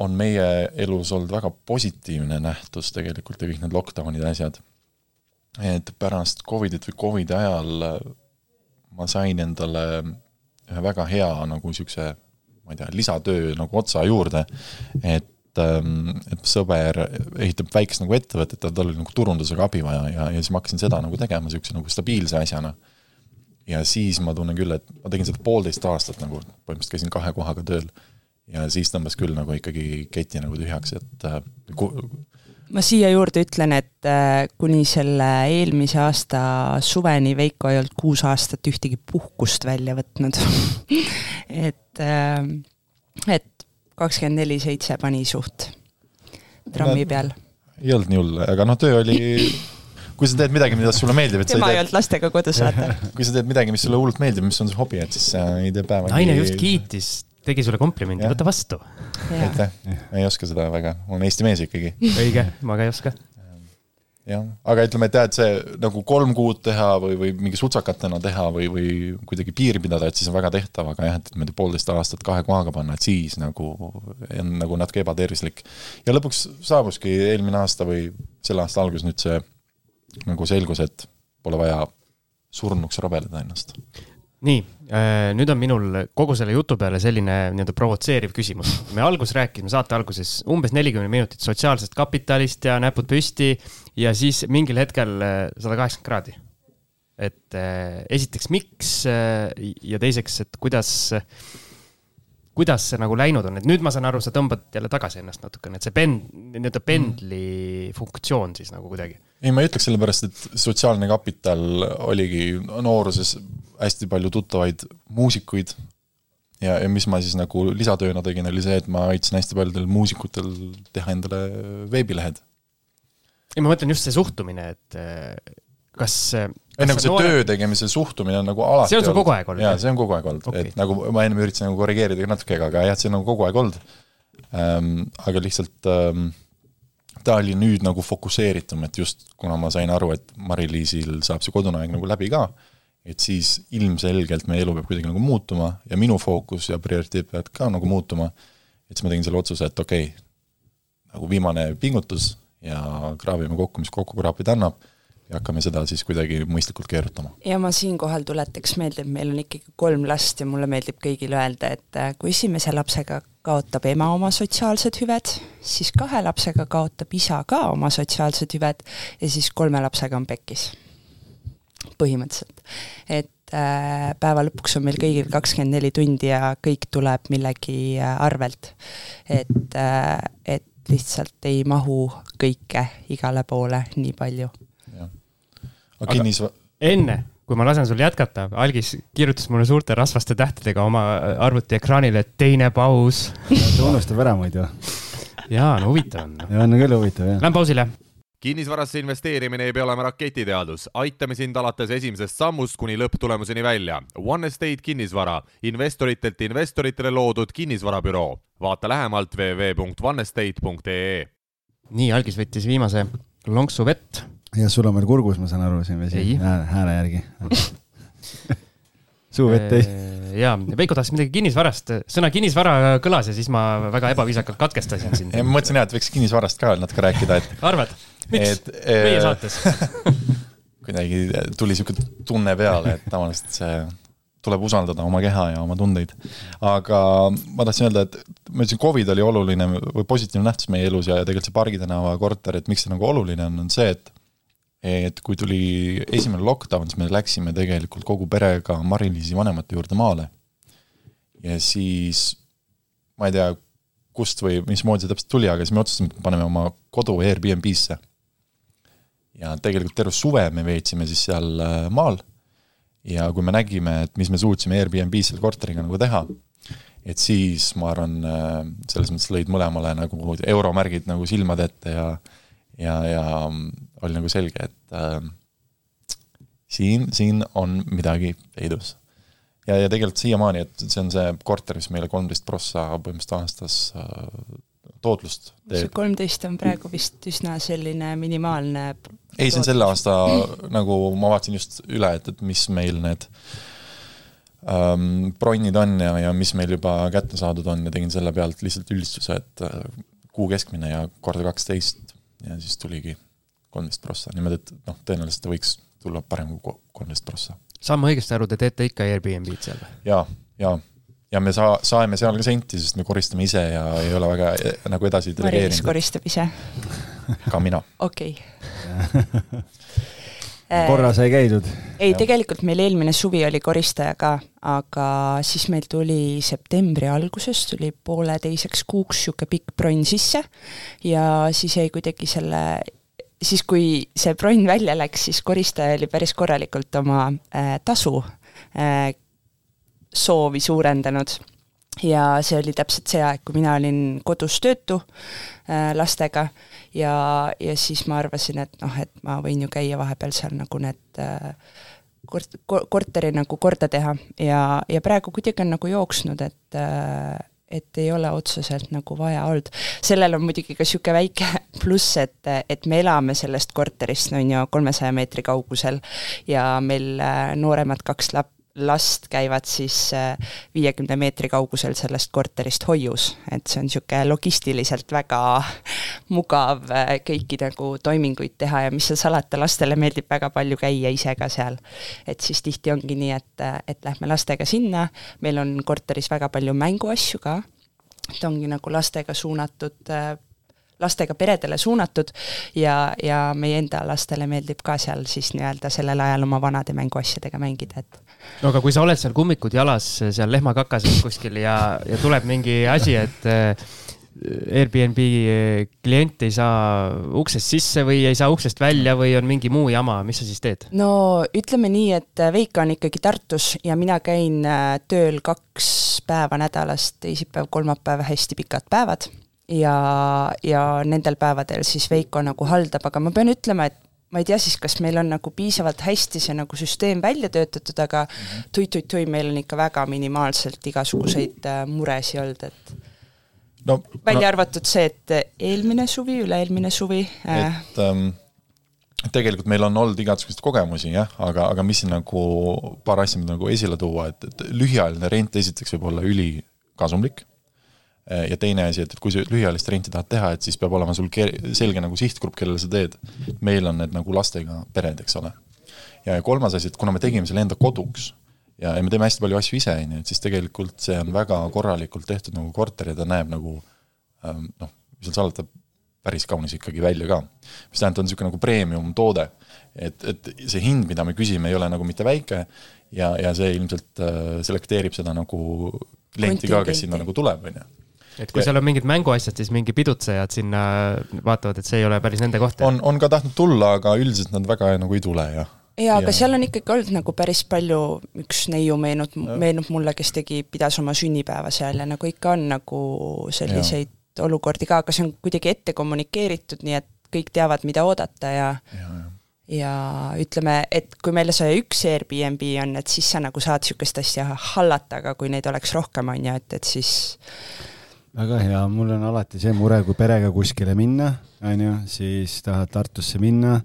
on meie elus olnud väga positiivne nähtus tegelikult ja kõik need lockdown'id ja asjad. Et pärast Covidit või Covidi ajal äh, ma sain endale ühe väga hea nagu siukse, ma ei tea, lisatöö nagu otsa juurde, et ähm, et sõber ehitab väikest nagu ettevõtet tal oli nagu turundusega abi vaja ja, ja siis ma hakkasin seda nagu tegema siukse nagu stabiilse asjana. Ja siis ma tunnen küll, et ma tegin seda poolteist aastat nagu, põhimõtteliselt käisin kahe kohaga tööl ja siis tõmbas küll nagu ikkagi keti nagu tühjaks, et äh, ma siia juurde ütlen, et äh, kuni selle eelmise aasta suveni Veiko ei olnud kuus aastat ühtegi puhkust välja võtnud. et, et kakskümmend neli seitse pani suht trammi peal. ei olnud nii hull, aga noh, töö oli, kui sa teed midagi, mida sulle meeldib, et sa tema ei olnud lastega kodus, vaata. kui sa teed midagi, mis sulle hullult meeldib, mis on su hobi, et siis sa ei tee päeva. naine just kiitis, tegi sulle komplimendi, võta vastu. aitäh, ei oska seda väga, olen Eesti mees ikkagi õige, ma ka ei oska. jah, aga ütleme, et jah, et see nagu kolm kuud teha või, või mingi sutsakatena teha või, või kuidagi piiri pidada, et siis on väga tehtav, aga jah, et niimoodi poolteist aastat kahe kohaga panna, et siis nagu on nagu natuke ebatervislik. ja lõpuks saabuski eelmine aasta või selle aasta alguses nüüd see nagu selgus, et pole vaja surnuks rabeleda ennast. nii, nüüd on minul kogu selle jutu peale selline nii-öelda provotseeriv küsimus. me alguses rääkisime saate alguses umbes nelikümmend minutit sotsiaalsest kapitalist ja näpud püsti ja siis mingil hetkel sada kaheksakümmend kraadi. et eh, esiteks, miks ja teiseks, et kuidas, kuidas see nagu läinud on, et nüüd ma saan aru, sa tõmbad jälle tagasi ennast natukene, et see pend-, nii-öelda pendli funktsioon siis nagu kuidagi. ei, ma ei ütleks sellepärast, et sotsiaalne kapital oligi nooruses hästi palju tuttavaid muusikuid ja, ja mis ma siis nagu lisatööna tegin, oli see, et ma aitasin hästi paljudel muusikutel teha endale veebilehed. ei, ma mõtlen just see suhtumine, et eh, kas. ei nagu see töö tegemise suhtumine on nagu alati See on sul kogu aeg olnud, jaa, see on kogu aeg olnud okay., et nagu ma ennem üritasin nagu korrigeerida natuke, aga jah, see on nagu kogu aeg olnud ähm,. aga lihtsalt ähm, ta oli nüüd nagu fokusseeritum, et just kuna ma sain aru, et Mari-Liisil saab see kodune aeg nagu läbi ka, et siis ilmselgelt meie elu peab kuidagi nagu muutuma ja minu fookus ja prioriteet peavad ka nagu muutuma. et siis ma tegin selle otsuse, et okei okay,, nagu viimane pingutus ja kraabime kokku, mis kokku kraapida annab ja hakkame seda siis kuidagi mõistlikult keerutama. ja ma siinkohal tuletaks meelde, et meil on ikkagi kolm last ja mulle meeldib kõigile öelda, et äh, kui esimese lapsega kaotab ema oma sotsiaalsed hüved, siis kahe lapsega kaotab isa ka oma sotsiaalsed hüved ja siis kolme lapsega on pekkis. põhimõtteliselt. et äh, päeva lõpuks on meil kõigil kakskümmend neli tundi ja kõik tuleb millegi äh, arvelt. et äh,, et lihtsalt ei mahu kõike igale poole nii palju aga kinnis, enne, kui ma lasen sul jätkata, Algis kirjutas mulle suurte rasvaste tähtedega oma arvuti ekraanile, et teine paus. ta unustab ära muidu. jaa, no huvitav on. ja on küll huvitav jah. Lähme pausile. Kinnisvarasse investeerimine ei pea olema raketiteadus, aitame sind alates esimesest sammust kuni lõpptulemuseni välja. One Estate kinnisvara, investoritelt investoritele loodud kinnisvarabüroo. vaata lähemalt www.onestate.ee. nii, Algis võttis viimase lonksu vett. ja sul on veel kurgus, ma saan aru, siin vesi hääle, hääle järgi. suu vett ei. jaa, Veiko tahtis midagi kinnisvarast, sõna kinnisvara kõlas ja siis ma väga ebaviisakalt katkestasin sind. ma mõtlesin jah, et võiks kinnisvarast ka natuke rääkida, et arvad, miks? et meie äh, saates. kuidagi tuli niisugune tunne peale, et tavaliselt see tuleb usaldada oma keha ja oma tundeid. aga ma tahtsin öelda, et ma ütlesin, Covid oli oluline või positiivne nähtus meie elus ja tegelikult see Pargi tänava korter, et miks see nagu oluline on, on see, et et kui tuli esimene lockdown, siis me läksime tegelikult kogu perega Mari-Liisi vanemate juurde maale. ja siis ma ei tea, kust või mismoodi see täpselt tuli, aga siis me otsustasime, et me paneme oma kodu Airbnb-sse. ja tegelikult terve suve me veetsime siis seal äh, maal ja kui me nägime, et mis me suutsime Airbnb-s selle korteriga nagu teha, et siis ma arvan, äh, selles mõttes lõid mõlemale nagu euromärgid nagu silmade ette ja ja, ja oli nagu selge, et äh, siin, siin on midagi peidus. ja, ja tegelikult siiamaani, et see on see korter, mis meile kolmteist prossa põhimõtteliselt aastas äh, tootlust teeb. see kolmteist on praegu vist üsna selline minimaalne ei, see on selle aasta nagu ma vaatasin just üle, et, et mis meil need ähm, bronnid on ja, ja mis meil juba kätte saadud on ja tegin selle pealt lihtsalt üldistuse, et äh, kuu keskmine ja korda kaksteist ja siis tuligi kolmteist prossa, niimoodi, et noh, tõenäoliselt ta võiks tulla parem kui kolmteist prossa. saan ma õigesti aru, te teete ikka Airbnb-d seal või? jaa, jaa. ja me saa-, saeme seal ka senti, sest me koristame ise ja ei ole väga eh, nagu edasi delegeerinud. Maris koristab ise? ka mina. okei okay. korra sai käidud? ei, tegelikult meil eelmine suvi oli koristaja ka, aga siis meil tuli septembri alguses, tuli pooleteiseks kuuks niisugune pikk bronn sisse ja siis jäi kuidagi selle siis, kui see bronn välja läks, siis koristaja oli päris korralikult oma äh, tasu äh, soovi suurendanud. ja see oli täpselt see aeg, kui mina olin kodus töötu äh, lastega ja, ja siis ma arvasin, et noh, et ma võin ju käia vahepeal seal nagu need äh, kort-, korteri nagu korda teha ja, ja praegu kuidagi on nagu jooksnud, et äh, et ei ole otseselt nagu vaja olnud. sellel on muidugi ka niisugune väike pluss, et, et me elame sellest korterist, on ju, kolmesaja meetri kaugusel ja meil äh, nooremad kaks lap-, last käivad siis äh, viiekümne meetri kaugusel sellest korterist hoius, et see on niisugune logistiliselt väga mugav äh, kõiki nagu toiminguid teha ja mis seal salata, lastele meeldib väga palju käia ise ka seal. et siis tihti ongi nii, et, et lähme lastega sinna, meil on korteris väga palju mänguasju ka, et ongi nagu lastega suunatud äh, lastega peredele suunatud ja, ja meie enda lastele meeldib ka seal siis nii-öelda sellel ajal oma vanade mänguasjadega mängida, et no aga kui sa oled seal kummikud jalas seal lehmakakases kuskil ja, ja tuleb mingi asi, et äh, Airbnb klient ei saa uksest sisse või ei saa uksest välja või on mingi muu jama, mis sa siis teed? no ütleme nii, et Veiko on ikkagi Tartus ja mina käin äh, tööl kaks päeva nädalas, teisipäev, kolmapäev, hästi pikad päevad ja, ja nendel päevadel siis Veiko nagu haldab, aga ma pean ütlema, et ma ei tea siis, kas meil on nagu piisavalt hästi see nagu süsteem välja töötatud, aga mhm. tui-tui-tui, meil on ikka väga minimaalselt igasuguseid äh, muresid olnud, et no, välja no, arvatud see, et eelmine suvi, üle-eelmine suvi äh, et ähm, tegelikult meil on olnud igasuguseid kogemusi jah, aga, aga mis siin nagu paar asja nagu esile tuua, et, et lühiajaline rent esiteks võib olla ülikasumlik Äh, ja teine asi, et, et kui sa lühiajalist renti tahad teha, et siis peab olema sul selge nagu sihtgrupp, kellele sa teed. meil on need nagu lastega pered, eks ole. ja kolmas asi, et kuna me tegime selle enda koduks ja, ja me teeme hästi palju asju ise, on ju, et siis tegelikult see on väga korralikult tehtud nagu korter ja ta näeb nagu ähm, noh, mis seal salata, päris kaunis ikkagi välja ka. mis tähendab, on niisugune nagu premium toode. et, et see hind, mida me küsime, ei ole nagu mitte väike ja, ja see ilmselt äh, selekteerib seda nagu klienti ka, kes sinna nagu tuleb, on ju et kui ja. seal on mingid mänguasjad, siis mingi pidutsejad sinna vaatavad, et see ei ole päris nende koht. on, on ka tahtnud tulla, aga üldiselt nad väga nagu ei tule ja jaa, aga seal on ikkagi olnud nagu päris palju, üks neiu meenub, meenub mulle, kes tegi, pidas oma sünnipäeva seal ja nagu ikka on nagu selliseid ja. olukordi ka, aga see on kuidagi ette kommunikeeritud, nii et kõik teavad, mida oodata ja, ja, ja ja ütleme, et kui meil see üks Airbnb on, et siis sa nagu saad niisugust asja hallata, aga kui neid oleks rohkem, on ju, et, et siis väga hea, mul on alati see mure, kui perega kuskile minna, on ju, siis tahad Tartusse minna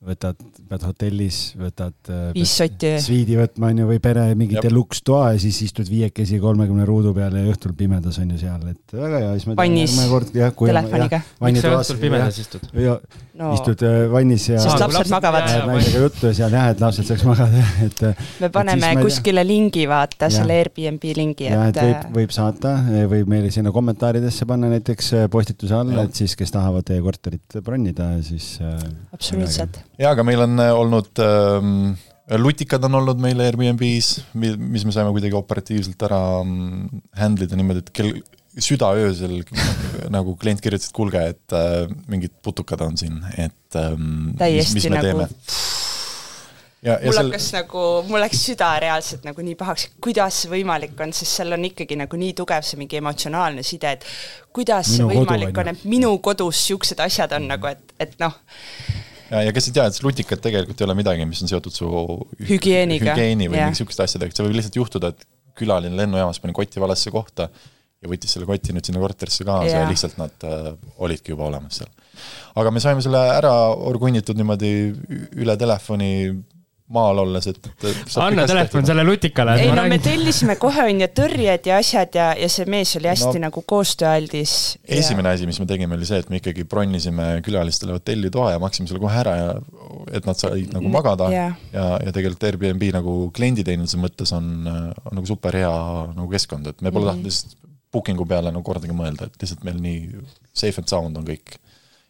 võtad, pead hotellis, võtad äh, viis sotti. sviidi võtma, on ju, või pere mingi deluxe toa ja siis istud viiekesi kolmekümne ruudu peal ja õhtul pimedas on ju seal, et väga hea, siis me vannis telefoniga. miks sa õhtul pimedas istud? No. istud äh, vannis ja sest lapsed magavad. naisega juttu ja seal jah, et lapsed saaks magada, et me paneme et kuskile lingi, vaata, selle Airbnb lingi, et jah, et võib, äh, võib saata, võib meile sinna kommentaaridesse panna näiteks postituse alla, et siis, kes tahavad teie korterit bronnida, siis absoluutselt jaa, aga meil on äh, olnud ähm, lutikad on olnud meil Airbnb-s, mis me saime kuidagi operatiivselt ära mm, handle ida niimoodi, et kell, südaöösel nagu klient kirjutas, et kuulge, et äh, mingid putukad on siin, et ähm, täiesti mis, mis me nagu teeme. ja, ja mul seal, hakkas nagu, mul läks süda reaalselt nagu nii pahaks, kuidas see võimalik on, sest seal on ikkagi nagu nii tugev see mingi emotsionaalne side, et kuidas Minu see kodu, võimalik on on, et minu kodus niisugused asjad on nagu, et, et noh, ja, ja kes ei tea, et lutikad tegelikult ei ole midagi, mis on seotud su Hügieeniga, hügieeni või jah. mingi sihukeste asjadega, see võib lihtsalt juhtuda, et külaline lennujaamas pani koti valesse kohta ja võttis selle koti nüüd sinna korterisse kaasa ja, ja lihtsalt nad äh, olidki juba olemas seal. aga me saime selle ära orgunnitud niimoodi üle telefoni maal olles, et, et anna telefon selle lutikale. ei no me tellisime kohe on ju tõrjed ja asjad ja, ja see mees oli hästi No. nagu koostööaldis. esimene asi, mis me tegime, oli see, et me ikkagi bronisime külalistele hotellitoa ja maksime selle kohe ära ja et nad said nagu magada Jah. ja, ja tegelikult Airbnb nagu klienditeeninduse mõttes on, on nagu super hea nagu keskkond, et me pole Mhm. tahtnud lihtsalt booking'u peale nagu kordagi mõelda, et lihtsalt meil nii safe and sound on kõik.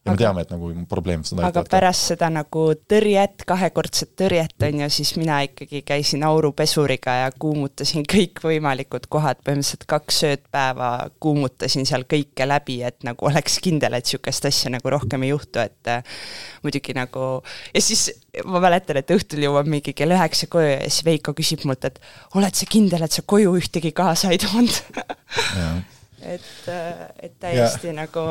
Ja me Aga- teame, et nagu probleemid seda aga pärast seda nagu tõrjet, kahekordset tõrjet on ju, siis mina ikkagi käisin aurupesuriga ja kuumutasin kõikvõimalikud kohad, põhimõtteliselt kaks öödpäeva kuumutasin seal kõike läbi, et nagu oleks kindel, et niisugust asja nagu rohkem ei juhtu, et äh, muidugi nagu ja siis ma mäletan, et õhtul jõuab mingi kell üheksa koju ja siis Veiko küsib mult, et oled sa kindel, et sa koju ühtegi kaasa ei toonud et, et täiesti ja. nagu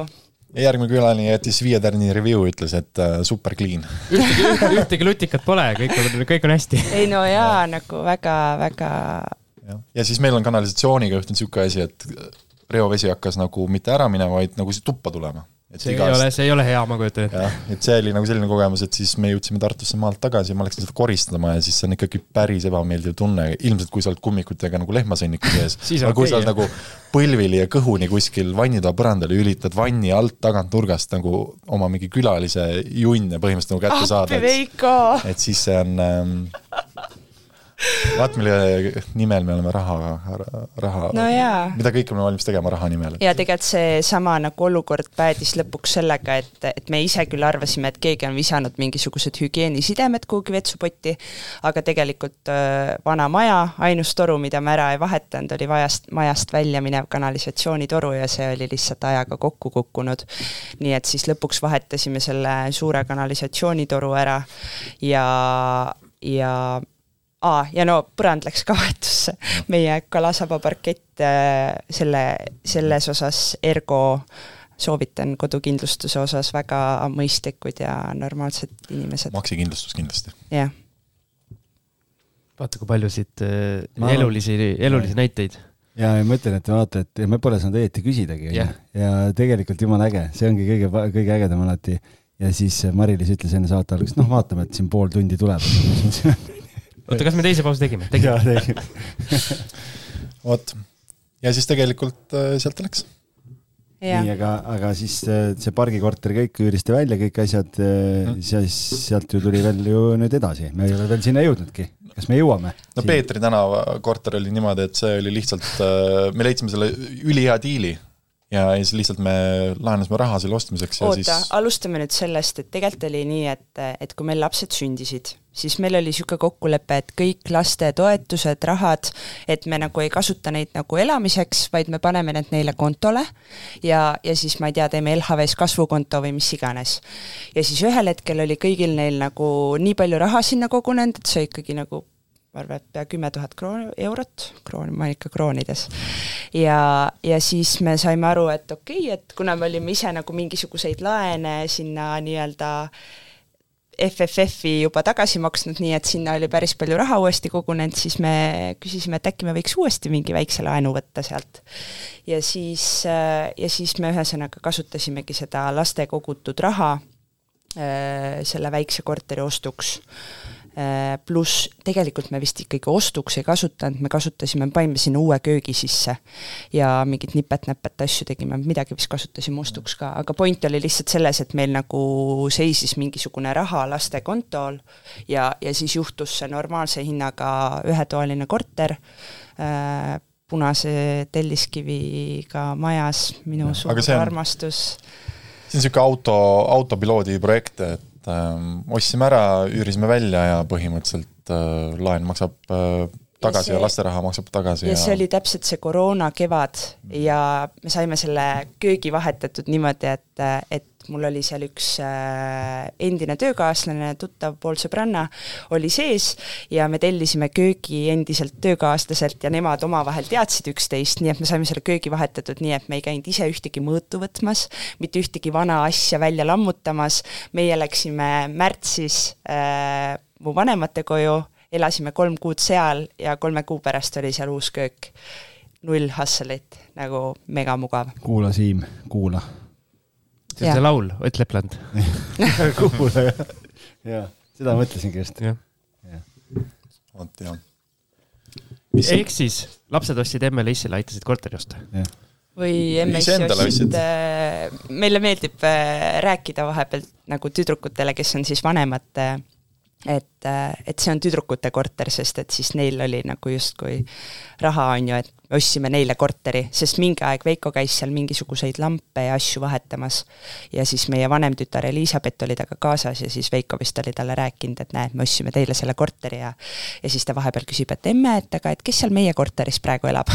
järgmine külaline jättis viie tärni review, ütles, et äh, super clean. ühtegi, ühtegi lutikat pole, kõik on, kõik on hästi. ei no jaa, nagu väga-väga ja siis meil on kanalisatsiooniga juhtunud niisugune asi, et reovesi hakkas nagu mitte ära minema, vaid nagu tuppa tulema. See ei ole, see ei ole hea, ma kujutan ette. jah, et see oli nagu selline kogemus, et siis me jõudsime Tartusse maalt tagasi ja ma läksin seda koristama ja siis see on ikkagi päris ebameeldiv tunne, ilmselt kui sa oled kummikutega nagu lehmasõnniku sees aga kui okei, sa oled nagu põlvili ja kõhuni kuskil vannitoa põrandal ja üritad vanni alt tagant nurgast nagu oma mingi külalise junne põhimõtteliselt nagu kätte saada et siis see on ähm, vaat mille nimel me oleme raha, raha no mida kõike me oleme valmis tegema raha nimel. ja tegelikult seesama nagu olukord päädis lõpuks sellega, et, et me ise küll arvasime, et keegi on visanud mingisugused hügieenisidemed kuhugi vetsupotti, aga tegelikult äh, vana maja, ainus toru, mida me ära ei vahetanud, oli vajast, majast välja minev kanalisatsioonitoru ja see oli lihtsalt ajaga kokku kukkunud. nii et siis lõpuks vahetasime selle suure kanalisatsioonitoru ära ja, ja aa, ja no põrand läks ka vahetusse. meie kalasaba parkett äh, selle, selles osas ergo soovitan kodukindlustuse osas väga mõistlikud ja normaalsed inimesed, maksikindlustus kindlasti. jah. vaata, kui palju siit äh, Ma- elulisi, elulisi näiteid. ja ma ütlen, et vaata, et me pole saanud õieti küsidagi, Jah.. ja tegelikult jumala äge, see ongi kõige, kõige ägedam alati. ja siis Mari-Liis ütles enne saate algust, noh, vaatame, et siin pool tundi tuleb. oota, kas me teise pausi tegime? tegime. jaa, tegime. vot, ja siis tegelikult äh, sealt ta läks. nii, aga, aga siis äh, see pargikorter kõik üüriste välja, kõik asjad, siis sealt ju tuli veel ju nüüd edasi, me ei ole veel sinna jõudnudki. kas me jõuame? no Peetri tänava korter oli niimoodi, et see oli lihtsalt, me leidsime selle ülihea diili ja siis lihtsalt me laenasime raha selle ostmiseks ja oota siis, alustame nüüd sellest, et tegelikult oli nii, et, et kui meil lapsed sündisid, siis meil oli niisugune kokkulepe, et kõik lastetoetused, rahad, et me nagu ei kasuta neid nagu elamiseks, vaid me paneme need neile kontole ja, ja siis ma ei tea, teeme LHV-s kasvukonto või mis iganes. ja siis ühel hetkel oli kõigil neil nagu nii palju raha sinna kogunenud, et see ikkagi nagu ma arvan, et pea kümme tuhat krooni, eurot, kroon, ma ikka kroonides. ja, ja siis me saime aru, et okei okay,, et kuna me olime ise nagu mingisuguseid laene sinna nii-öelda FFF-i juba tagasi maksnud, nii et sinna oli päris palju raha uuesti kogunenud, siis me küsisime, et äkki me võiks uuesti mingi väikse laenu võtta sealt. ja siis, ja siis me ühesõnaga kasutasimegi seda laste kogutud raha äh, selle väikse korteri ostuks Äh, pluss tegelikult me vist ikkagi ostuks ei kasutanud, me kasutasime, panime sinna uue köögi sisse ja mingit nipet-näpet asju tegime, midagi vist kasutasime ostuks ka, aga point oli lihtsalt selles, et meil nagu seisis mingisugune raha laste kontol ja, ja siis juhtus see normaalse hinnaga ühetoaline korter äh, punase telliskiviga majas, minu Aga suur see on- armastus. see on niisugune auto, autopiloodi projekt, et ähm, ostsime ära, üürisime välja ja põhimõtteliselt äh, laen maksab äh, tagasi ja, see- ja lasteraha maksab tagasi ja ja, see oli täpselt see koroona kevad ja me saime selle köögi vahetatud niimoodi, et, et mul oli seal üks äh, endine töökaaslane, tuttav pool sõbranna, oli sees ja me tellisime köögi endiselt töökaaslaselt ja nemad omavahel teadsid üksteist, nii et me saime selle köögi vahetatud nii, et me ei käinud ise ühtegi mõõtu võtmas, mitte ühtegi vana asja välja lammutamas, meie läksime märtsis äh, mu vanemate koju, elasime kolm kuud seal ja kolme kuu pärast oli seal uus köök. null hustle'it, nagu megamugav. kuula, Siim, kuula. See on see laul, Ott Lepland. kuula, jah. seda mõtlesingi just. vot jah. ehk siis lapsed ostsid emme-le Issile, aitasid korteri osta. või emme-issi Iseendale ostsid ostsid., meile meeldib äh, rääkida vahepeal nagu tüdrukutele, kes on siis vanemad, äh, et, et see on tüdrukute korter, sest et siis neil oli nagu justkui raha, on ju, et me ostsime neile korteri, sest mingi aeg Veiko käis seal mingisuguseid lampe ja asju vahetamas. ja siis meie vanem tütar Elizabeth oli temaga kaasas ja siis Veiko vist oli talle rääkinud, et näed, me ostsime teile selle korteri ja ja siis ta vahepeal küsib, et emme, et aga et kes seal meie korteris praegu elab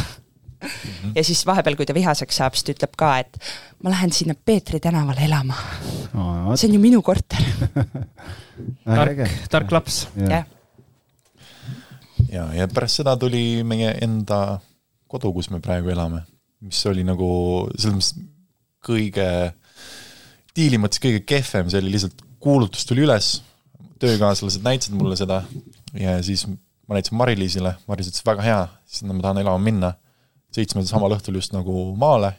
ja siis vahepeal, kui ta vihaseks saab, siis ta ütleb ka, et ma lähen sinna Peetri tänavale elama. see on ju minu korter. tark, tark laps. jah, ja, ja pärast seda tuli meie enda kodu, kus me praegu elame, mis oli nagu selles mõttes kõige, diili mõttes kõige kehvem, see oli lihtsalt kuulutus tuli üles, töökaaslased näitasid mulle seda ja siis ma näitasin Mari-Liisile, Maris ütles väga hea, sinna ma tahan elama minna. sõitsime samal õhtul just nagu maale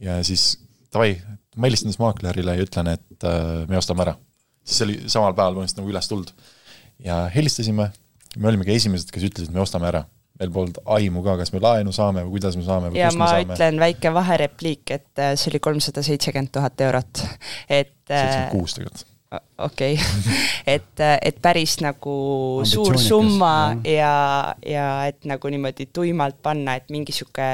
ja siis davai, ma helistan siis maaklerile ja ütlen, et äh, me ostame ära. siis oli samal päeval põhimõtteliselt nagu üles tulnud. ja helistasime, me olimegi esimesed, kes ütlesid, me ostame ära. Meil polnud aimu ka, kas me laenu saame või kuidas me saame või ja kust ma me saame. ütlen väike vaherepliik, et äh, see oli kolmsada seitsekümmend tuhat eurot, et seitsekümmend kuus tegelikult. okei, et, et päris nagu suur summa ja, ja et nagu niimoodi tuimalt panna, et mingi sihuke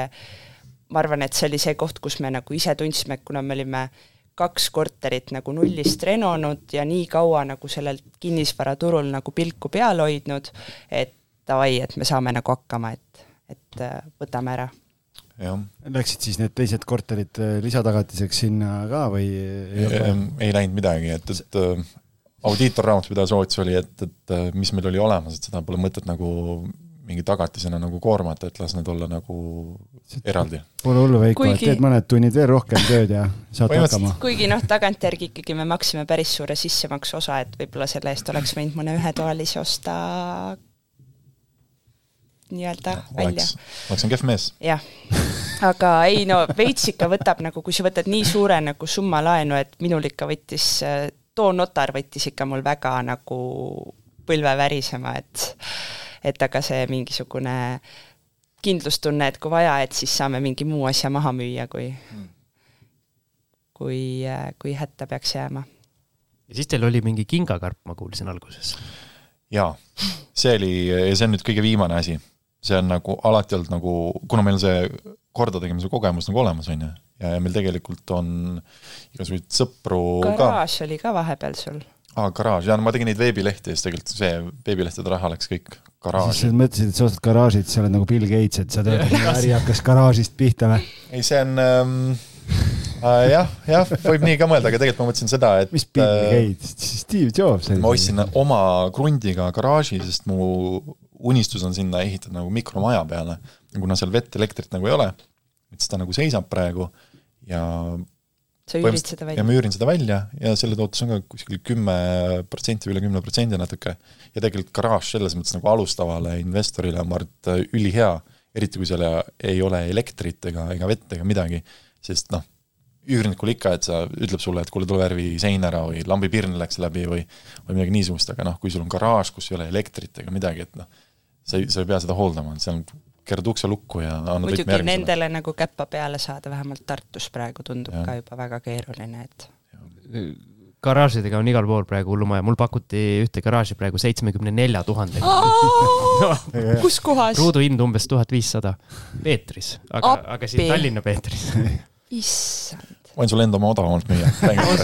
ma arvan, et see oli see koht, kus me nagu ise tundsime, et kuna me olime kaks korterit nagu nullist renonud ja nii kaua nagu sellel kinnisvaraturul nagu pilku peal hoidnud, et davai, et me saame nagu hakkama, et, et äh, võtame ära Läksid siis need teised korterid äh, lisatagatiseks sinna ka või ei läinud midagi, et, et äh, audiitorraamatupidaja soovitus oli, et, et mis meil oli olemas, et seda pole mõtet nagu mingi tagatisena nagu koormata, et las need olla nagu eraldi. Pole hullu, Veiko, et Kuigi- teed mõned tunnid veel rohkem tööd ja saad hakkama. kuigi noh, tagantjärgi ikkagi me maksime päris suure sissemaksu osa, et võib-olla selle eest oleks võinud mõne ühetoalise osta nii-öelda välja oleks, oleks on kehv mees. jah, aga ei no veits ikka võtab nagu, kui sa võtad nii suure nagu summa laenu, et minul ikka võttis, too notar võttis ikka mul väga nagu põlve värisema, et et aga see mingisugune kindlustunne, et kui vaja, et siis saame mingi muu asja maha müüa, kui kui, kui hätta peaks jääma. ja siis teil oli mingi kingakarp, ma kuulsin alguses. jaa, see oli, ja see on nüüd kõige viimane asi. See on nagu alati olnud nagu, kuna meil on see kordategemise kogemus nagu olemas, on ju, ja, ja meil tegelikult on igasuguseid sõpru ka. garaaž oli ka vahepeal sul. aa, garaaž, jaa, no ma tegin neid veebilehti ja siis tegelikult see veebilehtede raha läks kõik siis garaaži sa. mõtlesid, et sa ostad garaažid, sa oled nagu Bill Gates, et sa tead, et äri hakkas garaažist pihta või? ei, see on ähm, äh, jah, jah, võib nii ka mõelda, aga tegelikult ma mõtlesin seda, et mis Bill äh, Gates, Steve Jobs oli ma ostsin oma krundiga garaaži, sest mu unistus on sinna ehitada nagu mikromaja peale. ja kuna seal vett, elektrit nagu ei ole, et siis ta nagu seisab praegu ja sa üürid seda ja välja? ma üürin seda välja ja selle tootlus on ka kuskil kümme protsenti, üle kümne protsendi natuke. ja tegelikult garaaž selles mõttes nagu alustavale investorile on ma arvan, et ülihea, eriti kui seal ei ole elektrit ega, ega vett ega midagi, sest noh, üürnikul ikka, et sa, ütleb sulle, et kuule, tule värvi sein ära või lambipirn läks läbi või või midagi niisugust, aga noh, kui sul on garaaž, kus ei ole elektrit ega midagi, et noh, sa ei, sa ei pea seda hooldama, seal keerad ukse lukku ja annad muidugi nendele nagu käppa peale saada, vähemalt Tartus praegu tundub Jah. ka juba väga keeruline, et garaažidega on igal pool praegu hullumaja, mul pakuti ühte garaaži praegu seitsmekümne nelja tuhandega. kus kohas? ruuduhind umbes tuhat viissada Peetris, aga, aga siin. Tallinna Peetris. issand, võin sulle enda oma odavamalt müüa,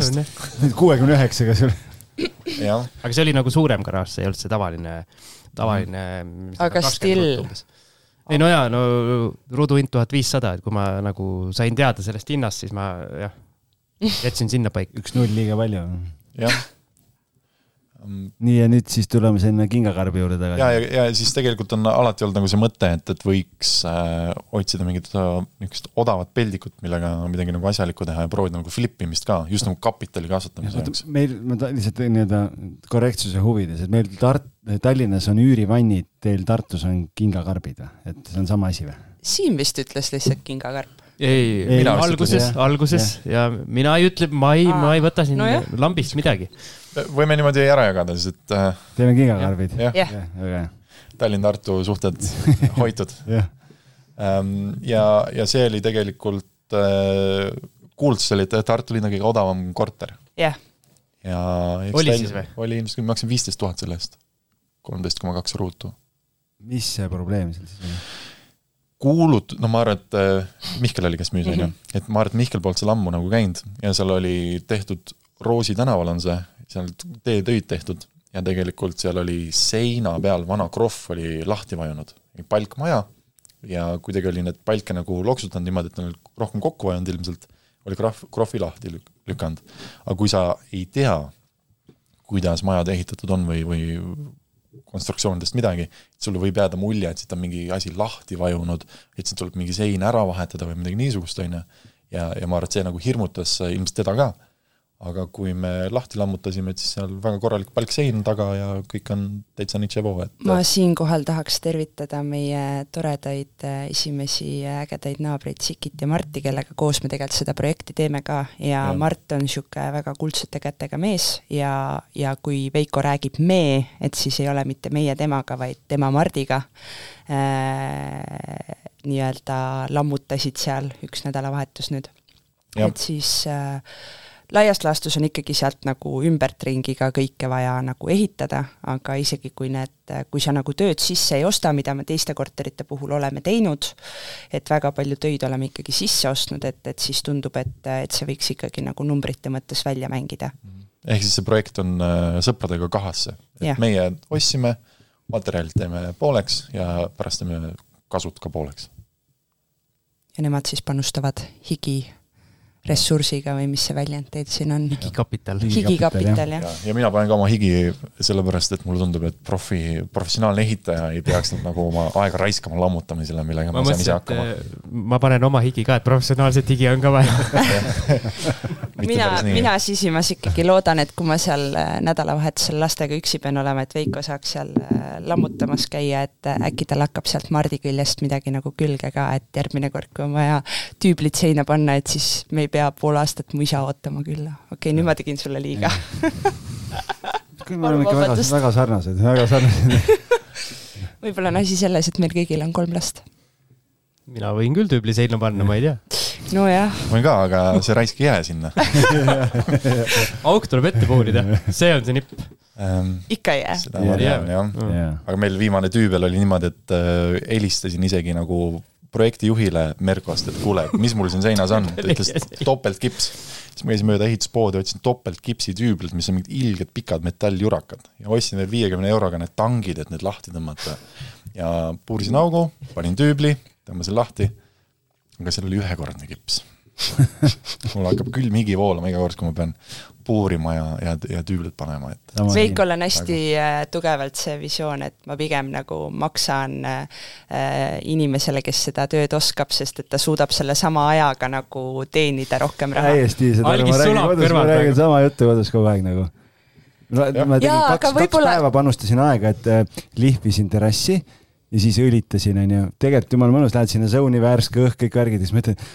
kuuekümne üheksaga sul. aga see oli nagu suurem garaaž, see ei olnud see tavaline, tavaline. Aga still.. ei no jaa, no ruuduhind tuhat viissada, et kui ma nagu sain teada sellest hinnast, siis ma jah, jätsin sinna paika. üks null liiga palju. jah. Nii ja nüüd siis tuleme sinna kingakarbi juurde ja, tagasi. ja, ja siis tegelikult on alati olnud nagu see mõte, et, et võiks äh, otsida mingit niisugust odavat peldikut, millega midagi nagu asjalikku teha ja proovida nagu flip imist ka, just nagu kapitali kasvatamise jaoks. meil, ma ta- lihtsalt nii-öelda korrektsuse huvides, et meil Tart-, Tallinnas on üürivannid, teil Tartus on kingakarbid või? et see on sama asi või? Siim vist ütles lihtsalt kingakarp. ei, Ei, alguses alguses ja mina ei ütle, ma ei, ma ei võta siin Nojah. lambist midagi. Võime niimoodi ära jagada siis, et äh, teeme kingakarbid? jah, väga hea, Tallinn-Tartu suhted hoitud. jah. ja, ja see oli tegelikult äh,, kuulutus oli, et Tartu linna kõige odavam korter jah, ja eks Oli siis või? oli ilmselt, ma maksin viisteist tuhat selle eest. kolmteist koma kaks ruutu. mis see probleem seal siis oli? kuulut-, no ma arvan, et äh, Mihkel oli, kes müüs, on ju Mhm., et ma arvan, et Mihkel polnud seal ammu nagu käinud ja seal oli tehtud, Roosi tänaval on see, seal teetöid tehtud ja tegelikult seal oli seina peal vana krohv oli lahti vajunud, palkmaja ja kuidagi oli need palke nagu loksutanud niimoodi, et nad olid rohkem kokku vajunud ilmselt, oli krohv, krohvi lahti lük- lükanud. aga kui sa ei tea, kuidas majad ehitatud on või, või konstruktsioonidest midagi, sulle võib jääda mulje, et siit on mingi asi lahti vajunud, et siit tuleb mingi sein ära vahetada või midagi niisugust, on ju. ja, ja ma arvan, et see nagu hirmutas äh, ilmselt teda ka. Aga kui me lahti lammutasime, et siis seal väga korralik palk sein taga ja kõik on täitsa nitševoo, et ma siinkohal tahaks tervitada meie toredaid äh, esimesi ägedaid naabreid Sikit ja Marti, kellega koos me tegelikult seda projekti teeme ka ja, ja. Mart on niisugune väga kuldsete kätega mees ja, ja kui Veiko räägib me, et siis ei ole mitte meie temaga, vaid tema Mardiga äh, nii-öelda lammutasid seal üks nädalavahetus nüüd. Et siis äh, laias laastus on ikkagi sealt nagu ümbertringiga kõike vaja nagu ehitada, aga isegi kui need, kui sa nagu tööd sisse ei osta, mida me teiste korterite puhul oleme teinud, et väga palju töid oleme ikkagi sisse ostnud, et, et siis tundub, et, et see võiks ikkagi nagu numbrite mõttes välja mängida. ehk siis see projekt on äh, sõpradega kahasse. Et meie ostsime, materjalid teeme pooleks ja pärast teeme kasud ka pooleks. ja nemad siis panustavad higi ressursiga või mis see väljend teil siin on? higikapital. higikapital, ja jah., ja mina panen ka oma higi sellepärast, et mulle tundub, et profi, professionaalne ehitaja ei peaks nüüd nagu oma aega raiskama lammutamisele, millega ma ma saan ise hakkama. et äh, ma panen oma higi ka, et professionaalset higi on ka vaja. mina, mina sisimas ikkagi loodan, et kui ma seal äh, nädalavahetusel lastega üksi pean olema, et Veiko saaks seal äh, lammutamas käia, et äkki tal hakkab sealt Mardi küljest midagi nagu külge ka, et järgmine kord, kui on vaja tüüblit seina panna, et siis me ei pea pool aastat mu isa ootama külla. okei okay,, nüüd ma tegin sulle liiga. küll me oleme ikka väga, väga sarnased, väga sarnased. võib-olla on asi selles, et meil kõigil on kolm last. mina võin küll tüübli seina panna, ma ei tea. nojah, võin ka, aga see raisk ei jää sinna auk tuleb ette puurida, see on see nipp. ähm,. ikka ei jää. seda ma tean, jah. jaa, aga meil viimane tüübel oli niimoodi, et äh, helistasin isegi nagu projektijuhile Merkost, et kuule, mis mul siin seinas on, ta ütles topeltkips. siis ma käisin mööda ehituspoodi, otsin topeltkipsi tüüblit, mis on mingid ilged pikad metalljurakad ja ostsin veel viiekümne euroga need tangid, et need lahti tõmmata. ja puurisin augu, panin tüübli, tõmbasin lahti. aga seal oli ühekordne kips. mul hakkab külm higi voolama iga kord, kui ma pean puurima ja, ja, ja tüüblit panema, et Veikol on hästi äh, tugevalt see visioon, et ma pigem nagu maksan äh, inimesele, kes seda tööd oskab, sest et ta suudab selle sama ajaga nagu teenida rohkem raha. täiesti, seda ma räägin kodus, ma räägin sama juttu kodus kogu aeg nagu. ma tegin Jaa, kaks, kaks võib-olla- päeva panustasin aega, et äh, lihvisin terrassi ja siis õlitasin, onju. tegelikult jumala mõnus, lähed sinna zone'i, värske õhk, kõik värgid ja siis mõtled,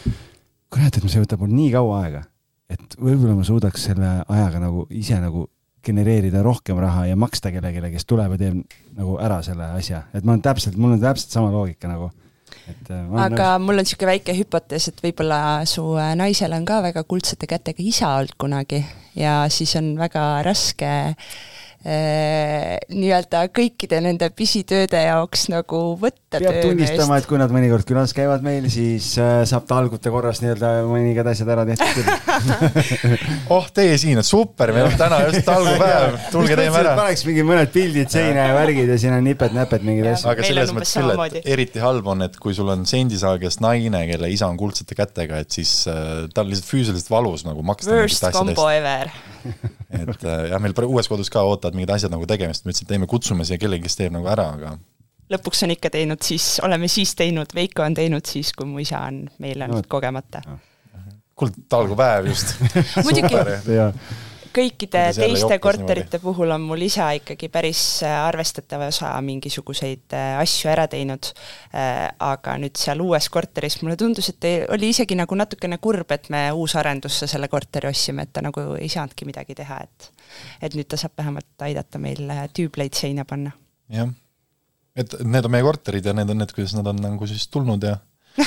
kurat, et see võtab mul nii kaua aega, et võib-olla ma suudaks selle ajaga nagu ise nagu genereerida rohkem raha ja maksta kellelegi, kes tuleb ja teeb nagu ära selle asja, et ma olen täpselt, mul on täpselt sama loogika nagu. äh, aga mul on niisugune väike hüpotees, et võib-olla su äh, naisel on ka väga kuldsete kätega isa olnud kunagi ja siis on väga raske äh, nii-öelda kõikide nende pisitööde jaoks nagu võtta peab tunnistama, et kui nad mõnikord külas käivad meil, siis äh, saab talgute korras nii-öelda mõningad asjad ära tehtud küll. oh, teie siin, super, meil on täna just talgupäev, tulge teeme ära. paneks mingi mõned pildid seina ja värgid ja siin on nipet-näpet mingeid asju. aga selles mõttes küll, et eriti halb on, et kui sul on sendisaagjas naine, kelle isa on kuldsete kätega, et siis äh, ta on lihtsalt füüsiliselt valus nagu maksta Worst combo ever. et äh, jah, meil uues kodus ka ootavad mingid asjad nagu tegemist, me ütlesime, et ei, me kutsume siia kellegi, kes teeb nagu ära, aga lõpuks on ikka teinud siis, oleme siis teinud, Veiko on teinud siis, kui mu isa on meile No. no. kogemata. kuule, talgupäev just. muidugi ja kõikide teiste korterite puhul on mul isa ikkagi päris äh, arvestatav osa mingisuguseid äh, asju ära teinud. aga nüüd seal uues korteris mulle tundus, et oli isegi nagu natukene kurb, et me uusarendusse selle korteri ostsime, et ta nagu ei saanudki midagi teha, et et nüüd ta saab vähemalt aidata meil äh, tüübleid seina panna. jah, et need on meie korterid ja need on need, kuidas nad on nagu siis tulnud ja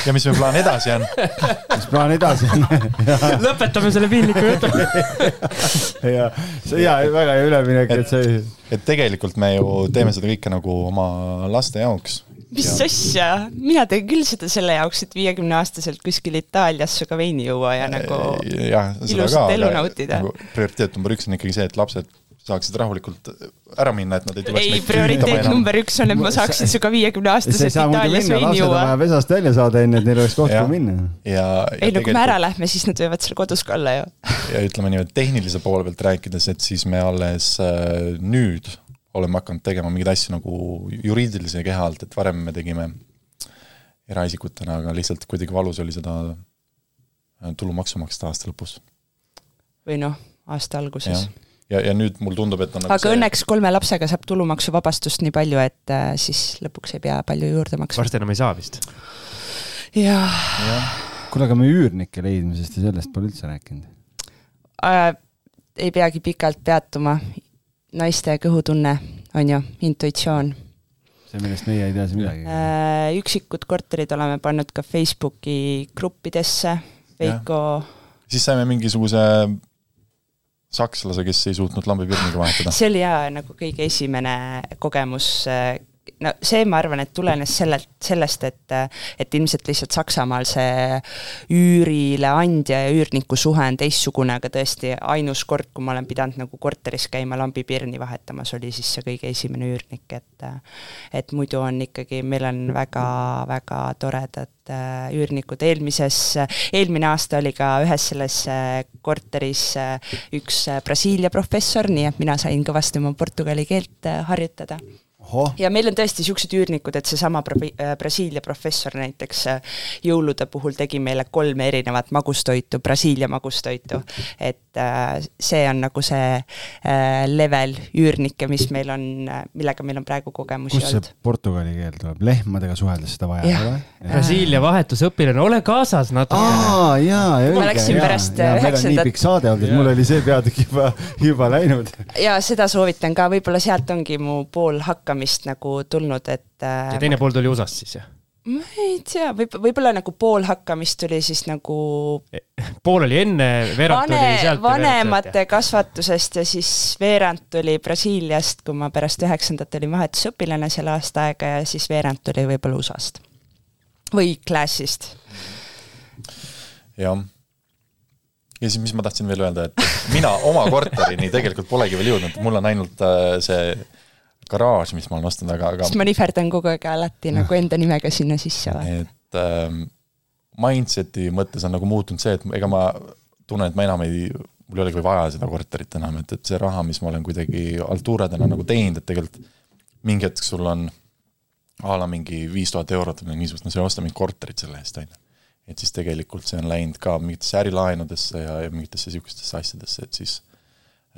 ja mis meie plaan edasi on. mis plaan edasi on? lõpetame selle piinliku jutu. ja see hea, väga hea üleminek, et see et tegelikult me ju teeme seda kõike nagu oma laste jaoks. mis asja, mina teen küll seda selle jaoks, et viiekümneaastaselt kuskil Itaalias sinuga veini juua ja nagu jah, seda ilusat ka, elu nautida. nagu prioriteet number üks on ikkagi see, et lapsed saaksid rahulikult ära minna, et nad ei tuleks ei, meid prioriteet number üks on, et ma saaksin sinuga saa muidu Itaalias veini juua vaja. pesast välja saada, enne et neil oleks koht, kuhu minna. ja, ei no kui me ära lähme, siis nad võivad seal kodus ka olla ju. ja ütleme niimoodi tehnilise poole pealt rääkides, et siis me alles äh, nüüd oleme hakanud tegema mingeid asju nagu juriidilise keha alt, et varem me tegime eraisikutena, aga lihtsalt kuidagi valus oli seda äh, tulumaksu maksta aasta lõpus. või noh, aasta alguses jah. ja, ja nüüd mulle tundub, et on nagu aga see... õnneks kolme lapsega saab tulumaksuvabastust nii palju, et äh, siis lõpuks ei pea palju juurde maksma. varsti enam ei saa vist. jah jah, kuule, aga me üürnike leidmisest ja sellest pole üldse rääkinud. äh,, ei peagi pikalt peatuma. naiste kõhutunne on ju, intuitsioon see, millest meie ei tea siis midagi. äh,. üksikud korterid oleme pannud ka Facebooki gruppidesse, Veiko siis saime mingisuguse sakslase, kes ei suutnud lambipirniga vahetada. see oli jaa nagu kõige esimene kogemus, no see, ma arvan, et tulenes sellelt, sellest, et et ilmselt lihtsalt Saksamaal see üürile andja ja üürniku suhe on teistsugune, aga tõesti ainus kord, kui ma olen pidanud nagu korteris käima lambipirni vahetamas, oli siis see kõige esimene üürnik, et et muidu on ikkagi, meil on väga-väga toredad äh, üürnikud, eelmises, eelmine aasta oli ka ühes selles äh, korteris äh, üks Brasiilia professor, nii et mina sain kõvasti oma portugali keelt harjutada ja meil on tõesti niisugused üürnikud, et seesama äh, Brasiilia professor näiteks äh, jõulude puhul tegi meile kolme erinevat magustoitu, Brasiilia magustoitu. et äh, see on nagu see level üürnikke, mis meil on, millega meil on praegu kogemusi kust see olnud. portugali keel tuleb, lehmadega suheldes seda vaja ei ole? Brasiilia vahetusõpilane, ole kaasas natukene. aa, jaa, ja Ma õige, läksin pärast, on nii üheksandat- pikk saade olnud, et mul oli see peatükk juba, juba läinud. ja seda soovitan ka, võib-olla sealt ongi mu pool hakkamist nagu tulnud, et äh, ja teine pool tuli USA-st siis jah? ma ei tea, võib, võib-olla nagu pool hakkamist tuli siis nagu pool oli enne, veerand tuli vane, sealt. vanemate kasvatusest ja siis veerand tuli Brasiiliast, kui ma pärast üheksandat olin vahetusõpilane seal aasta aega ja siis veerand tuli võib-olla USA-st või Classist. jah. ja siis, mis ma tahtsin veel öelda, et mina oma korterini tegelikult polegi veel jõudnud, mul on ainult äh, see garaaž, mis ma olen ostnud, aga, aga sest ma nihverdan kogu aeg alati nagu enda nimega sinna sisse. et ähm, mindset'i mõttes on nagu muutunud see, et ega ma tunnen, et ma enam ei, mul ei olegi vaja seda korterit enam, et, et see raha, mis ma olen kuidagi altuuradena nagu teinud, et tegelikult mingi hetk sul on a la mingi viis tuhat eurot või midagi niisugust, no sa ei osta mingit korterit selle eest, on ju. et siis tegelikult see on läinud ka mingitesse ärilaenudesse ja, ja mingitesse niisugustesse asjadesse, et siis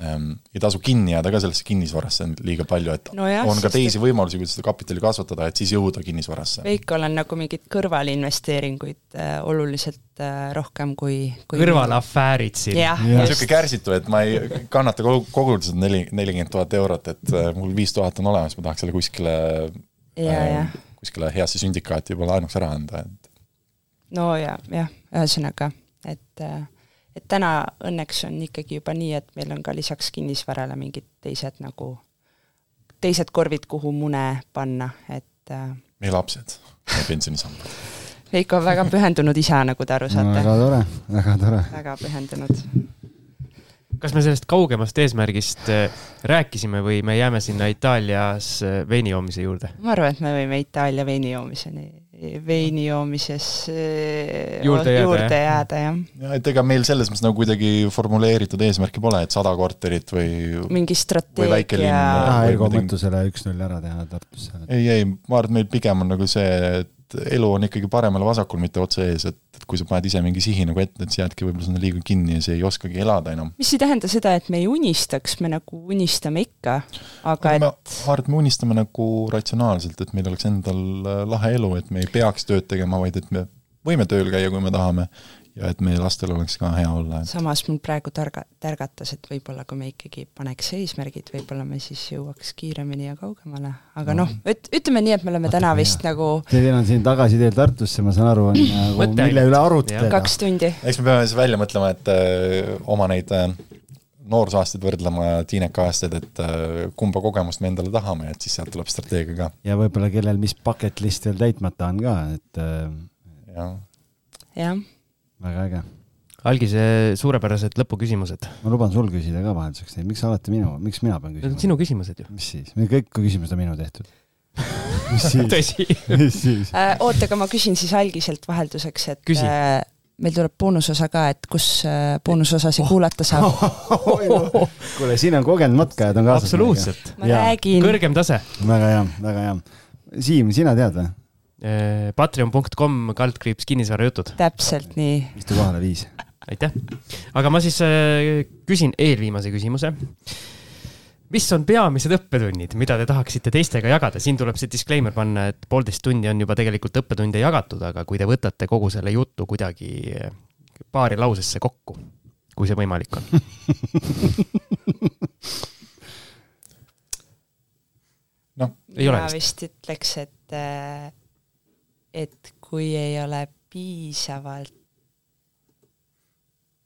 ei tasu kinni jääda ka sellesse kinnisvarasse liiga palju, et Nojah, on ka teisi võimalusi, kuidas seda kapitali kasvatada, et siis jõuda kinnisvarasse. Veikol on nagu mingeid kõrvalinvesteeringuid äh, oluliselt äh, rohkem kui, kui kõrvalafäärid siin. jah, Jah. niisugune kärsitu, et ma ei kannata kogu, koguda seda neli, nelikümmend tuhat eurot, et äh, mul viis tuhat on olemas, ma tahaks selle kuskile äh, kuskile heasse sündikaati juba laenuks ära anda, et no ja, jah, ühesõnaga, et, et täna õnneks on ikkagi juba nii, et meil on ka lisaks kinnisvarale mingid teised nagu, teised korvid, kuhu mune panna, et äh, meie lapsed, meie pensionisambad. Veiko on väga pühendunud isa, nagu te aru saate. väga tore, väga tore. väga pühendunud. kas me sellest kaugemast eesmärgist äh, rääkisime või me jääme sinna Itaalias äh, veini joomise juurde? ma arvan, et me võime Itaalia veini joomiseni, veini joomises äh, juurde jääda, juurde jääda, jah. ja et ega meil selles mõttes nagu kuidagi formuleeritud eesmärki pole, et sada korterit või mingi strateegia. Ergo mõttusele üks-null ära teha Tartusse. ei, ei, ma arvan, et meil pigem on nagu see, et elu on ikkagi paremal-vasakul, mitte otse ees, et, et kui sa paned ise mingi sihi nagu ette, et sa jäädki võib-olla sinna liiga kinni ja sa ei oskagi elada enam. mis ei tähenda seda, et me ei unistaks, me nagu unistame ikka, aga et ma arvan, et me unistame nagu ratsionaalselt, et meil oleks endal äh, lahe elu, et me ei peaks tööd tegema, vaid et me võime tööl käia, kui me tahame ja et meie lastel oleks ka hea olla et.... samas mul praegu targa, tärgatas, et võib-olla kui me ikkagi paneks eesmärgid, võib-olla me siis jõuaks kiiremini ja kaugemale, aga noh, üt-, ütleme nii, et me oleme Vaata, täna vist jah. nagu Teil on siin tagasiteel Tartusse, ma saan aru, on nagu mille üle arutleda. kaks tundi. eks me peame siis välja mõtlema, et öö, oma neid öö, noorsaastaid võrdlema Tiineka aastaid, et öö, kumba kogemust me endale tahame, et siis sealt tuleb strateegia ka. ja võib-olla kellel mis bucket list veel täitmata on ka, et jah. jah väga äge. algise suurepärased lõpuküsimused. ma luban sul küsida ka vahelduseks neid, miks sa alati minu, miks mina pean küsima? Need on sinu küsimused ju. mis siis, kõik küsimused on minu tehtud mis siis tõsi mis siis äh,? oota, aga ma küsin siis algiselt vahelduseks, et Küsi. äh, meil tuleb boonusosa ka, et kus äh, boonusosasid oh. kuulata saab kuule, siin on kogenud matkajad on kaasas. absoluutselt. ma räägin. kõrgem tase. väga hea, väga hea. Siim, sina tead või? Eh, Patreon.com kaldkriips kinnisvarajutud. täpselt nii. istu kohale, viis. aitäh. aga ma siis äh, küsin eelviimase küsimuse. mis on peamised õppetunnid, mida te tahaksite teistega jagada, siin tuleb see disclaimer panna, et poolteist tundi on juba tegelikult õppetunde jagatud, aga kui te võtate kogu selle jutu kuidagi äh, paari lausesse kokku, kui see võimalik on noh. mina vist ütleks, et et kui ei ole piisavalt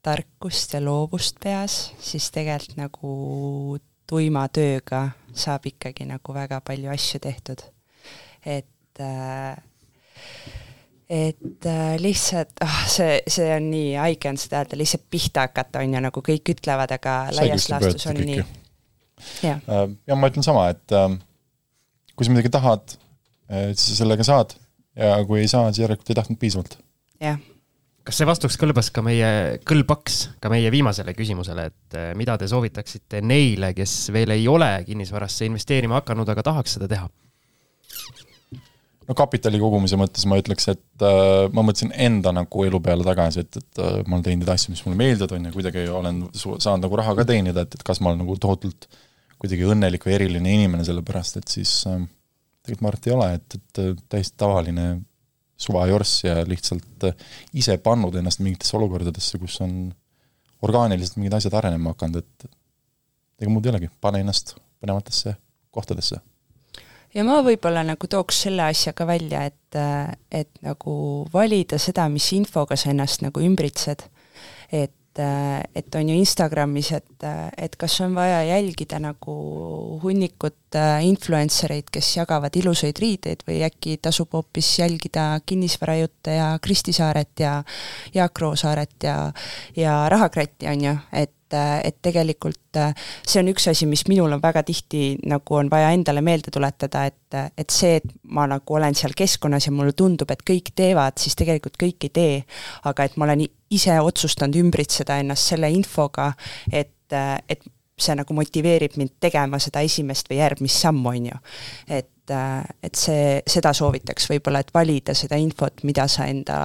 tarkust ja loovust peas, siis tegelikult nagu tuima tööga saab ikkagi nagu väga palju asju tehtud. et äh, et äh, lihtsalt, ah oh, see, see on nii haige on seda öelda, lihtsalt pihta hakata, on ju, nagu kõik ütlevad, aga laias laastus on nii. äh,, ja ma ütlen sama, et äh, kui sa midagi tahad, siis sa sellega saad ja kui ei saa, siis järelikult ei tahtnud piisavalt. jah. kas see vastus kõlbas ka meie, kõlbaks ka meie viimasele küsimusele, et eh, mida te soovitaksite neile, kes veel ei ole kinnisvarasse investeerima hakanud, aga tahaks seda teha? no kapitali kogumise mõttes ma ütleks, et äh, ma mõtlesin enda nagu elu peale tagasi, et, et äh, ma olen teinud neid asju, mis mulle meeldivad, on ju, kuidagi olen saanud nagu raha ka teenida, et, et kas ma olen nagu tohutult kuidagi õnnelik või eriline inimene, sellepärast et siis äh, tegelikult ma arvan, et ei ole, et, et täiesti tavaline suvajorss ja lihtsalt ise pannud ennast mingitesse olukordadesse, kus on orgaaniliselt mingid asjad arenema hakanud, et ega muud ei olegi, pane ennast põnevatesse kohtadesse. ja ma võib-olla nagu tooks selle asja ka välja, et, et nagu valida seda, mis infoga sa ennast nagu ümbritsed, et et, et on ju Instagramis, et, et kas on vaja jälgida nagu hunnikut äh, influencer eid, kes jagavad ilusaid riideid või äkki tasub hoopis jälgida kinnisvarajutte ja Kristi Saaret ja Jaak Roosaaret ja, ja Rahakratti, on ju, et et tegelikult äh, see on üks asi, mis minul on väga tihti nagu on vaja endale meelde tuletada, et, et see, et ma nagu olen seal keskkonnas ja mulle tundub, et kõik teevad, siis tegelikult kõik ei tee. aga et ma olen ise otsustanud ümbritseda ennast selle infoga, et, et see nagu motiveerib mind tegema seda esimest või järgmist sammu, on ju. et, et see, seda soovitaks võib-olla, et valida seda infot, mida sa enda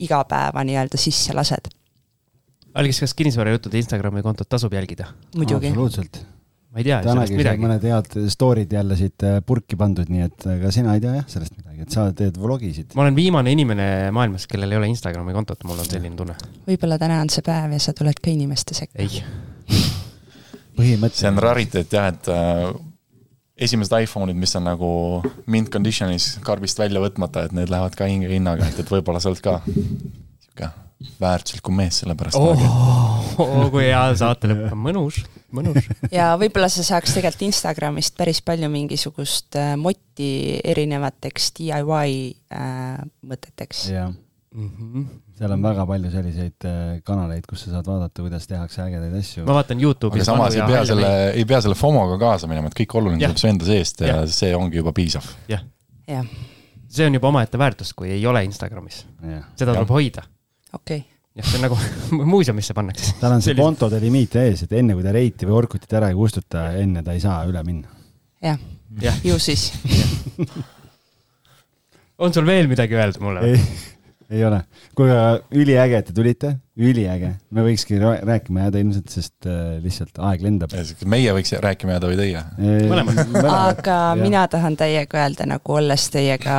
igapäeva nii-öelda sisse lased. Algis, kas kinnisvarajuttude Instagrami kontot tasub jälgida? muidugi. absoluutselt ma ei tea sellest midagi. mõned head story'd jälle siit äh, purki pandud, nii et ega sina ei tea jah sellest midagi, et sa teed vlogisid. ma olen viimane inimene maailmas, kellel ei ole Instagrami kontot, mul on selline tunne. võib-olla täna on see päev ja sa tuled ka inimeste sekka. ei põhimõtteliselt. see on rariteet jah, et äh, esimesed iPhone'id, mis on nagu mint condition'is karbist välja võtmata, et need lähevad ka hinge hinnaga, et, et võib-olla sealt ka sihuke väärtuslikum mees sellepärast oh, oh.. oh, kui hea saatelõpp on, mõnus, mõnus. ja võib-olla sa saaks tegelikult Instagramist päris palju mingisugust äh, motti erinevateks DIY äh, mõteteks. jah, Mhm. seal on väga palju selliseid äh, kanaleid, kus sa saad vaadata, kuidas tehakse ägedaid asju. ma vaatan aga Youtube'is. samas ei pea selle, ei pea selle FOMO-ga kaasa minema, et kõik oluline tuleb su enda seest ja Jah. see ongi juba piisav. jah, jah, see on juba omaette väärtus, kui ei ole Instagramis, seda Jah. tuleb hoida. Okei okay.. jah, see on nagu muuseumisse pannakse. tal on see kontode limiit ees, et enne kui ta reiti või Orkutit ära ei kustuta, enne ta ei saa üle minna. jah Jah., ju siis. on sul veel midagi öelda mulle? ei, ole. kuule, üliäge, et te tulite, üliäge. me võikski rääkima jääda ilmselt, sest äh, lihtsalt aeg lendab. meie võiks rääkima jääda või teie? Aga mina tahan täiega öelda, nagu olles teiega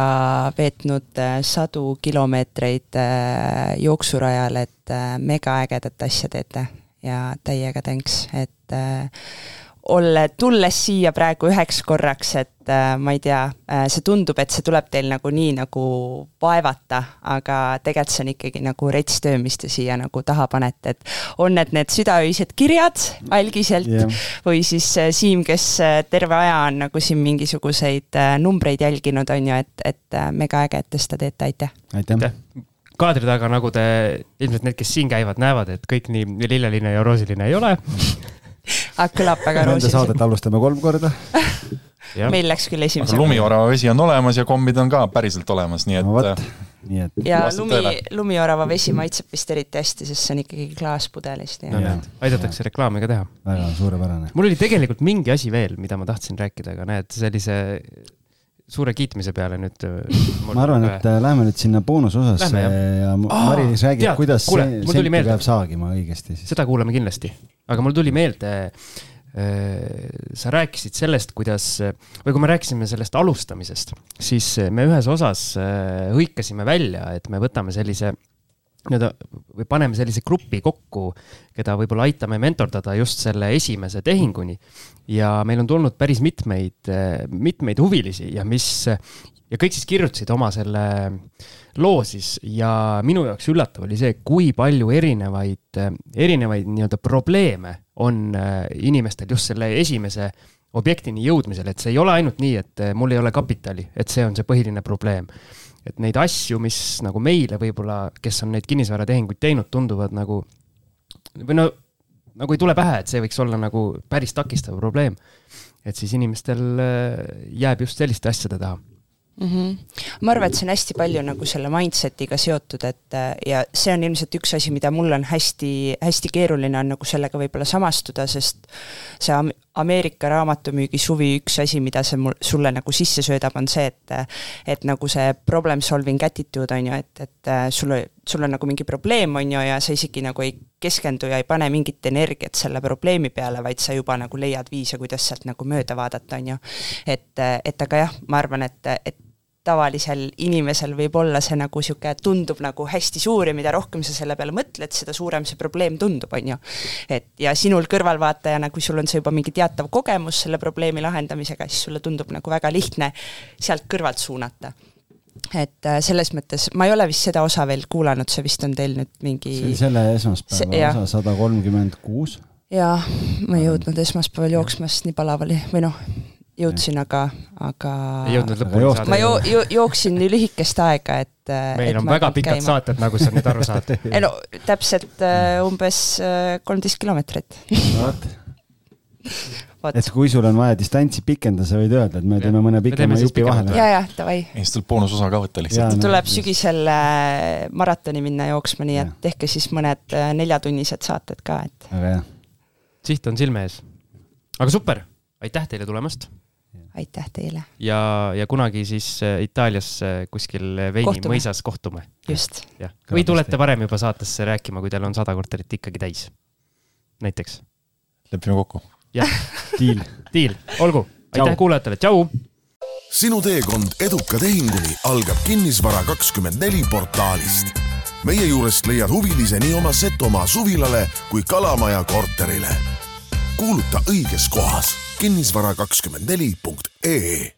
veetnud äh, sadu kilomeetreid äh, jooksurajal, et megaägedat asja teete ja täiega thanks, et olla, tulles siia praegu üheks korraks, et äh, ma ei tea äh,, see tundub, et see tuleb teil nagu nii nagu vaevata, aga tegelikult see on ikkagi nagu rets töö, mis te siia nagu taha panete, et on need need südaöised kirjad algiselt yeah. või siis äh, Siim, kes terve aja on nagu siin mingisuguseid äh, numbreid jälginud, on ju, et, et äh, megaäge, et te seda teete, aitäh. aitäh. kaadri taga, nagu te ilmselt need, kes siin käivad, näevad, et kõik nii lilleline ja roosiline ei ole. Aga kõlab väga Nende roosiliselt. saadet alustame kolm korda. meil läks küll aga esimese. lumiorava vesi on olemas ja kombid on ka päriselt olemas, nii no vot et, nii et ja lumi lumiorava vesi maitseb vist eriti hästi, sest see on ikkagi klaaspudelist no aidatakse reklaami ka teha. väga suurepärane. mul oli tegelikult mingi asi veel, mida ma tahtsin rääkida, aga näed, sellise suure kiitmise peale nüüd. ma arvan, et äh, lähme nüüd sinna boonusosasse ja Maris räägib kuidas kuule, see meelde. peab saagima õigesti siis. seda kuulame kindlasti, aga mul tuli meelde. sa rääkisid sellest, kuidas või kui me rääkisime sellest alustamisest, siis me ühes osas äh, hõikasime välja, et me võtame sellise nii-öelda või paneme sellise grupi kokku, keda võib-olla aitame mentordada just selle esimese tehinguni. ja meil on tulnud päris mitmeid, mitmeid huvilisi ja mis ja kõik siis kirjutasid oma selle loo siis ja minu jaoks üllatav oli see, kui palju erinevaid, erinevaid nii-öelda probleeme on äh, inimestel just selle esimese objektini jõudmisel, et see ei ole ainult nii, et äh, mul ei ole kapitali, et see on see põhiline probleem et neid asju, mis nagu meile võib-olla, kes on neid kinnisvaratehinguid teinud, tunduvad nagu või no nagu ei tule pähe, et see võiks olla nagu päris takistav probleem. et siis inimestel äh, jääb just selliste asjade taha. mm. -hmm. ma arvan, et see on hästi palju nagu selle mindset'iga seotud, et äh, ja see on ilmselt üks asi, mida mul on hästi-hästi keeruline on nagu sellega võib-olla samastuda, sest see Am Ameerika raamatumüügi suvi üks asi, mida see mul, sulle nagu sisse söödab, on see, et et nagu see problem solving attitude on ju, et, et äh, sul, sul on nagu mingi probleem, on ju, ja sa isegi nagu ei keskendu ja ei pane mingit energiat selle probleemi peale, vaid sa juba nagu leiad viise, kuidas sealt nagu mööda vaadata, on ju. et, et aga jah, ma arvan, et, et tavalisel inimesel võib olla see nagu niisugune, tundub nagu hästi suur ja mida rohkem sa selle peale mõtled, seda suurem see probleem tundub, on ju. et ja sinul kõrvalvaatajana, kui sul on see juba mingi teatav kogemus selle probleemi lahendamisega, siis sulle tundub nagu väga lihtne sealt kõrvalt suunata et äh, selles mõttes ma ei ole vist seda osa veel kuulanud, see vist on teil nüüd mingi see oli selle See- esmaspäeva jah. osa sada kolmkümmend kuus. jaa, ma ei jõudnud esmaspäeval jooksma, sest nii palav oli või noh, jõudsin, aga, aga ei jõudnud lõpuni saada ma jo-, jo-, jooksin nii lühikest aega, et meil et on väga pikad käima. saated, nagu sa nüüd aru saad. ei no täpselt äh, umbes kolmteist kilomeetrit. et, kui sul on vaja distantsi pikendada, sa võid öelda, et me teeme mõne pikema jupi vahele. ja, ja davai, ja siis tuleb boonusosa ka võtta lihtsalt. no tuleb sügisel äh, maratoni minna jooksma, nii et Jah. tehke siis mõned äh, neljatunnised saated ka, et väga hea, siht on silme ees. aga super, aitäh teile tulemast aitäh teile, ja, ja kunagi siis äh, Itaalias äh, kuskil Veini Kohtume. mõisas kohtume. just. või tulete varem juba saatesse rääkima, kui teil on sada korterit ikkagi täis. näiteks, lepime kokku. jah, diil. diil, olgu, aitäh kuulajatele, tšau. sinu teekond eduka tehinguni algab Kinnisvara kakskümmend neli portaalist. meie juurest leiad huvilise nii oma Setomaa suvilale kui Kalamaja korterile. kuuluta õiges kohas kinnisvara kakskümmend neli punkt ee